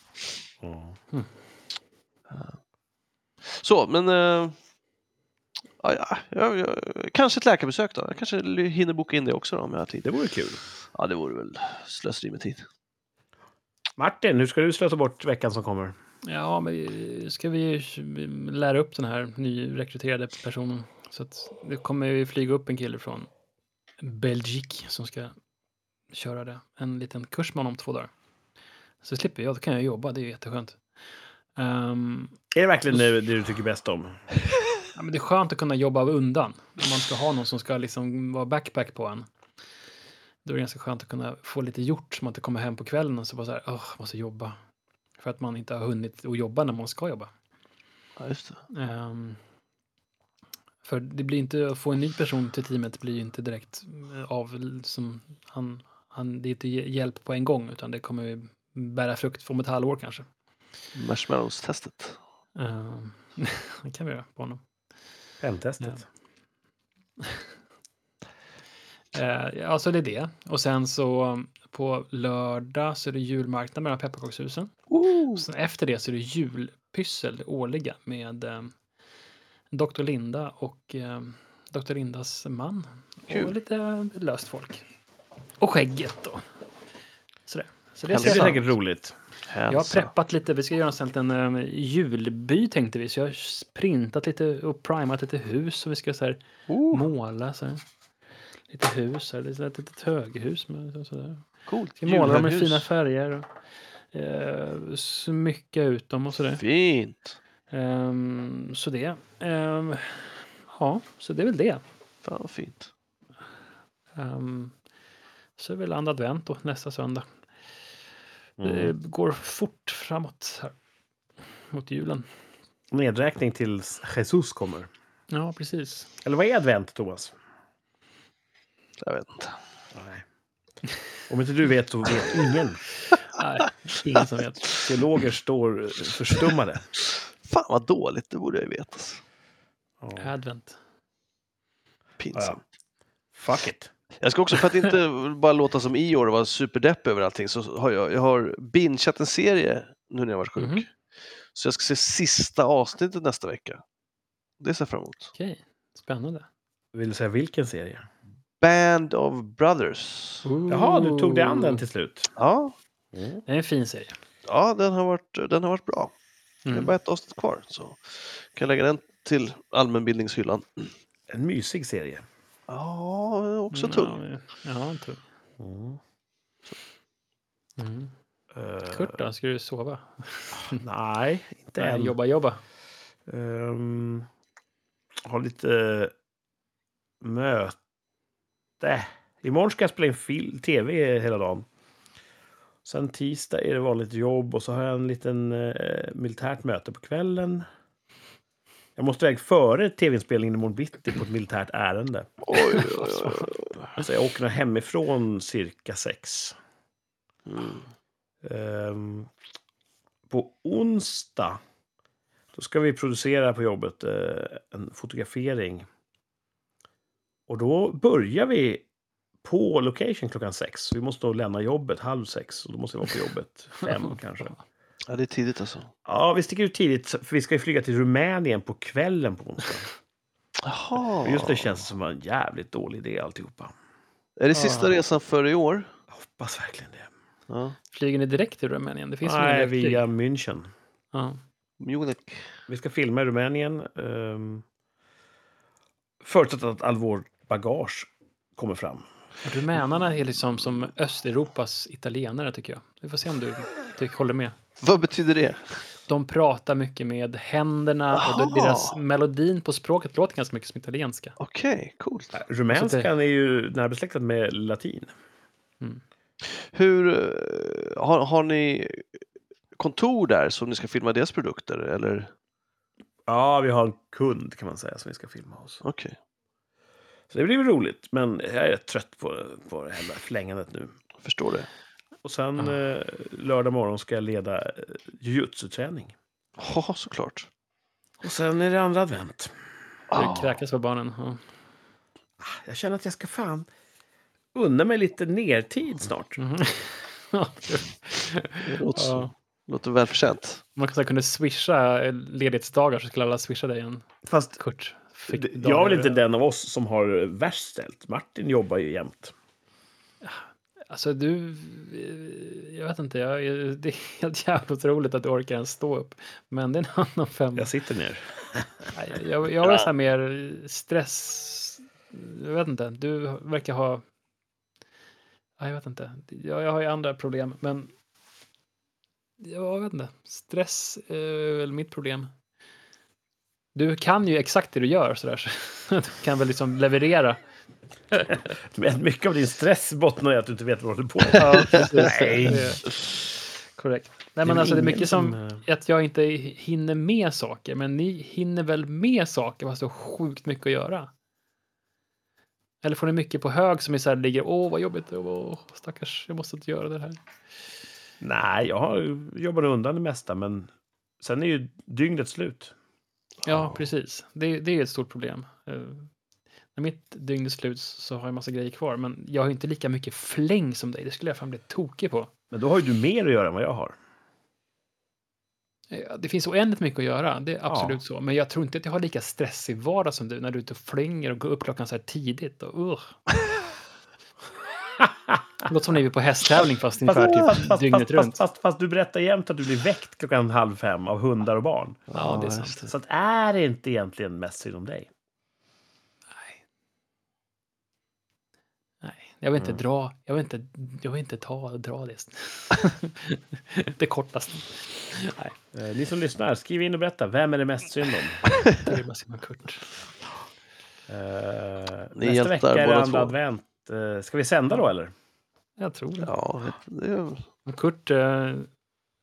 Så, men... eh, ja, ja, ja, ja, kanske ett läkarbesök då. Jag kanske hinner boka in det också då, om jag har tid. Det vore kul. Ja, det vore väl slöseri med tid. Martin, hur ska du slösa bort veckan som kommer? Ja, men ska vi lära upp den här nyrekryterade personen. Så att det kommer ju flyga upp en kille från Belgique som ska köra det. En liten kurs med honom två dagar. Så slipper jag, då kan jag jobba, det är jätteskönt. Um, Är det verkligen det, det du tycker bäst om? ja, men det är skönt att kunna jobba undan. Om man ska ha någon som ska liksom vara backpack på en. Då är det ganska skönt att kunna få lite gjort så man inte kommer hem på kvällen och så bara så här, åh, måste jobba. För att man inte har hunnit att jobba när man ska jobba. Ja, just det. Ehm, för det blir inte, att få en ny person till teamet blir ju inte direkt eh, av som han, han, det är inte hj- hjälp på en gång utan det kommer ju bära frukt om ett halvår kanske. Marshmallows-testet. Ehm, det kan vi göra på honom. Pentestet. Eh, ja, så det är det. Och sen så på lördag så är det julmarknad mellan pepparkakshusen. Och sen efter det så är det julpyssel, det årliga, med eh, Dr. Linda och eh, Dr. Lindas man. Och Kul. lite löst folk. Och skägget då. Sådär. Så det blir fram säkert roligt. jag har Hälsa. preppat lite, vi ska göra en liten um, julby tänkte vi. Så jag har printat lite och primat lite hus och vi ska så här, Ooh, måla så här. Lite hus, här, lite, ett litet höghus. Med, så, sådär. coolt. Vi målar dem i Julhöghus. fina färger. Och, eh, smycka ut dem och sådär. Fint. Ehm, så det. Ehm, ja, så det är väl det. Fan vad fint. Um, så är väl andra advent då, nästa söndag. Det Mm. går fort framåt här. Mot julen. Nedräkning tills Jesus kommer. Ja, precis. Eller vad är advent, Thomas? Jag vet inte. Nej. Om inte du vet så vet ingen. Nej, ingen som vet. Teologer står förstummade. Fan vad dåligt, det borde jag ju veta. Ja. Advent. Pinsamt. Fuck it. Jag ska också, för att inte bara låta som Ior och vara superdepp över allting, så har jag, jag har bingeat en serie nu när jag varit sjuk. Mhm. Så jag ska se sista avsnittet nästa vecka. Det ser jag fram emot. Okej, spännande. Vill du säga vilken serie? Band of Brothers. Jaha, du tog dig an den till slut. Ja, Mm. Det är en fin serie. ja den, har varit, den har varit bra. Det är Mm. bara ett avsnitt kvar. Så kan jag lägga den till allmänbildningshyllan. En mysig serie. Ja, också Mm, tung. Ja, ja, tung. Mm. Mm. Eh, Kurt då, ska du sova? Nej, inte Nej, än. jobba, jobba. Um, har lite möte. Imorgon ska jag spela in fil- tv hela dagen. Sen tisdag är det vanligt jobb och så har jag en liten eh, militärt möte på kvällen. Jag måste iväg före tv-inspelningen imorgon bitti på ett militärt ärende. Oj, oj, oj, oj. Så jag åker nog hemifrån cirka sex. Mm. Ehm, på onsdag då ska vi producera på jobbet eh, en fotografering. Och då börjar vi på location klockan sex. Vi måste då lämna jobbet halv sex och då måste vi vara på jobbet fem kanske. Ja, det är tidigt alltså. Ja, vi sticker ut tidigt för vi ska ju flyga till Rumänien på kvällen på onsdag. Jaha. Just det känns som en jävligt dålig idé alltihopa. Är det sista Ja. resan för i år? Jag hoppas verkligen det. Ja. Flyger ni direkt till Rumänien? Det finns Nej, via München. Ja. Munich. Vi ska filma i Rumänien. Um, förutsatt att all vår bagage kommer fram. Rumänarna är liksom som Östeuropas italienare tycker jag. Vi får se om du tycker, håller med. Vad betyder det? De pratar mycket med händerna och Aha. då- deras melodin på språket låter ganska mycket som italienska. Okej, coolt. Rumänskan är ju närbesläktad med latin. Hur, eh, har, har ni kontor där som ni ska filma deras produkter? Eller? Ja, vi har en kund kan man säga som vi ska filma hos. Okej. Så det blir väl roligt, men jag är rätt trött på, på det här flängandet nu. Jag förstår det. Och sen Ah. eh, lördag morgon ska jag leda eh, jujutsu-träning. Ja, såklart. Och sen är det andra advent. Du Ah, kräkas på barnen. Ja. Jag känner att jag ska fan unna mig lite nertid snart. Ja, det låter, ja. låter välförtjänt. Man kanske kunde swisha eh, ledighetsdagar så skulle alla swisha dig en Fast Kurt. Jag är väl inte den av oss som har värst ställt. Martin jobbar ju jämt. Alltså du, jag vet inte, jag, det är helt jävligt otroligt att du orkar ens stå upp. Men det är en annan femma. Jag sitter ner. Nej, Jag, jag var så här mer stress, jag vet inte, du verkar ha... Ja, jag vet inte. Jag, jag har ju andra problem, men... Ja, jag vet inte. Stress är väl mitt problem. Du kan ju exakt det du gör, sådär. Så du kan väl liksom leverera. Men mycket av din stress bottnar i att du inte vet vad du håller på med. Ja. Nej. Det Korrekt. Nej, Det men väl alltså det är mycket som, som, eh, att jag inte hinner med saker, men ni hinner väl med saker fast det har sjukt mycket att göra? Eller får ni mycket på hög som är så här, ligger, åh vad jobbigt, åh stackars, jag måste inte göra det här. Nej, jag har jobbat undan det mesta, men sen är ju dygnet slut. Ja, precis. Det, det är ett stort problem. Eh, när mitt dygn är slut så har jag massa grejer kvar, men jag har inte lika mycket fläng som dig. Det skulle jag fan bli tokig på. Men då har ju du mer att göra än vad jag har. Eh, Det finns oändligt mycket att göra, det är absolut så. Men jag tror inte att jag har lika stressig vardag som du när du är ute och flänger och går upp klockan så här tidigt. Och, uh. Det låter som ni är på hästtävling fast ungefär typ dygnet fast, runt. Fast, fast, fast du berättar jämt att du blir väckt klockan halv fem av hundar och barn. Ja, det är sant. Så att är det inte egentligen mest synd om dig? Nej. Nej, jag vill inte Mm. dra, jag vill inte, jag vill inte ta, dra det. det kortaste. Nej, Eh, ni som lyssnar, skriv in och berätta. Vem är det mest synd om? det är bara Simon Kurt. Eh, nästa vecka är det andra två. advent. Eh, ska vi sända då eller? Jag tror det. Ja, det är... Men Kurt, eh,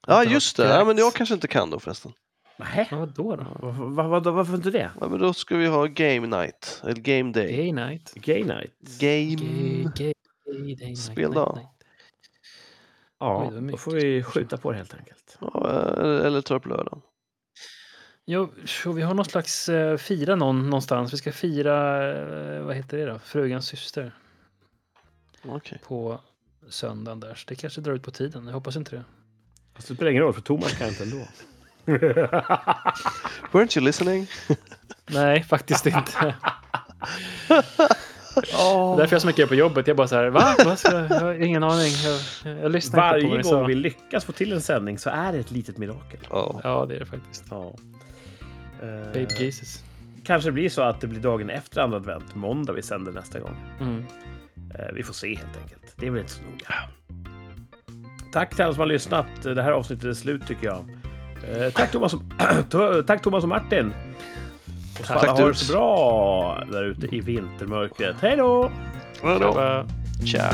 ja just det. Ja, men jag kanske inte kan då förresten. Nej. vad då? då? Varför, varför, varför inte det? Ja, men då ska vi ha game night, eller game day. Gay night. Gay night? Game... gay, gay day Speldag. night, night. Ja, var då får vi skjuta på det helt enkelt. Ja, eller, eller ta upp lördagen. Jo, så vi har någon slags eh, fira någon, någonstans. Vi ska fira, eh, vad heter det då? Frugans syster Okej. på söndagen där. Så det kanske drar ut på tiden. Jag hoppas inte det. Fast det spelar ingen roll, för Thomas kan inte ändå. Weren't you listening? Nej, faktiskt inte. Är därför jag så mycket på jobbet. Jag bara så här, va? Vad ska jag? jag har ingen aning. Jag, jag lyssnar inte på Varje gång vi lyckas få till en sändning så är det ett litet mirakel. Ja. Ja, det är det faktiskt. Ja. Eh, Baby Jesus. kanske det blir så att det blir dagen efter andra advent, måndag, vi sänder nästa gång. Mm. Eh, vi får se helt enkelt. Det är väl inte så noga. Tack till alla som har lyssnat. Det här avsnittet är slut tycker jag. Eh, tack, Thomas och, tack Thomas och Martin. Och så Tack, alla ha det så bra där ute i vintermörkret. Hej då! Vadå? Bara- Ciao.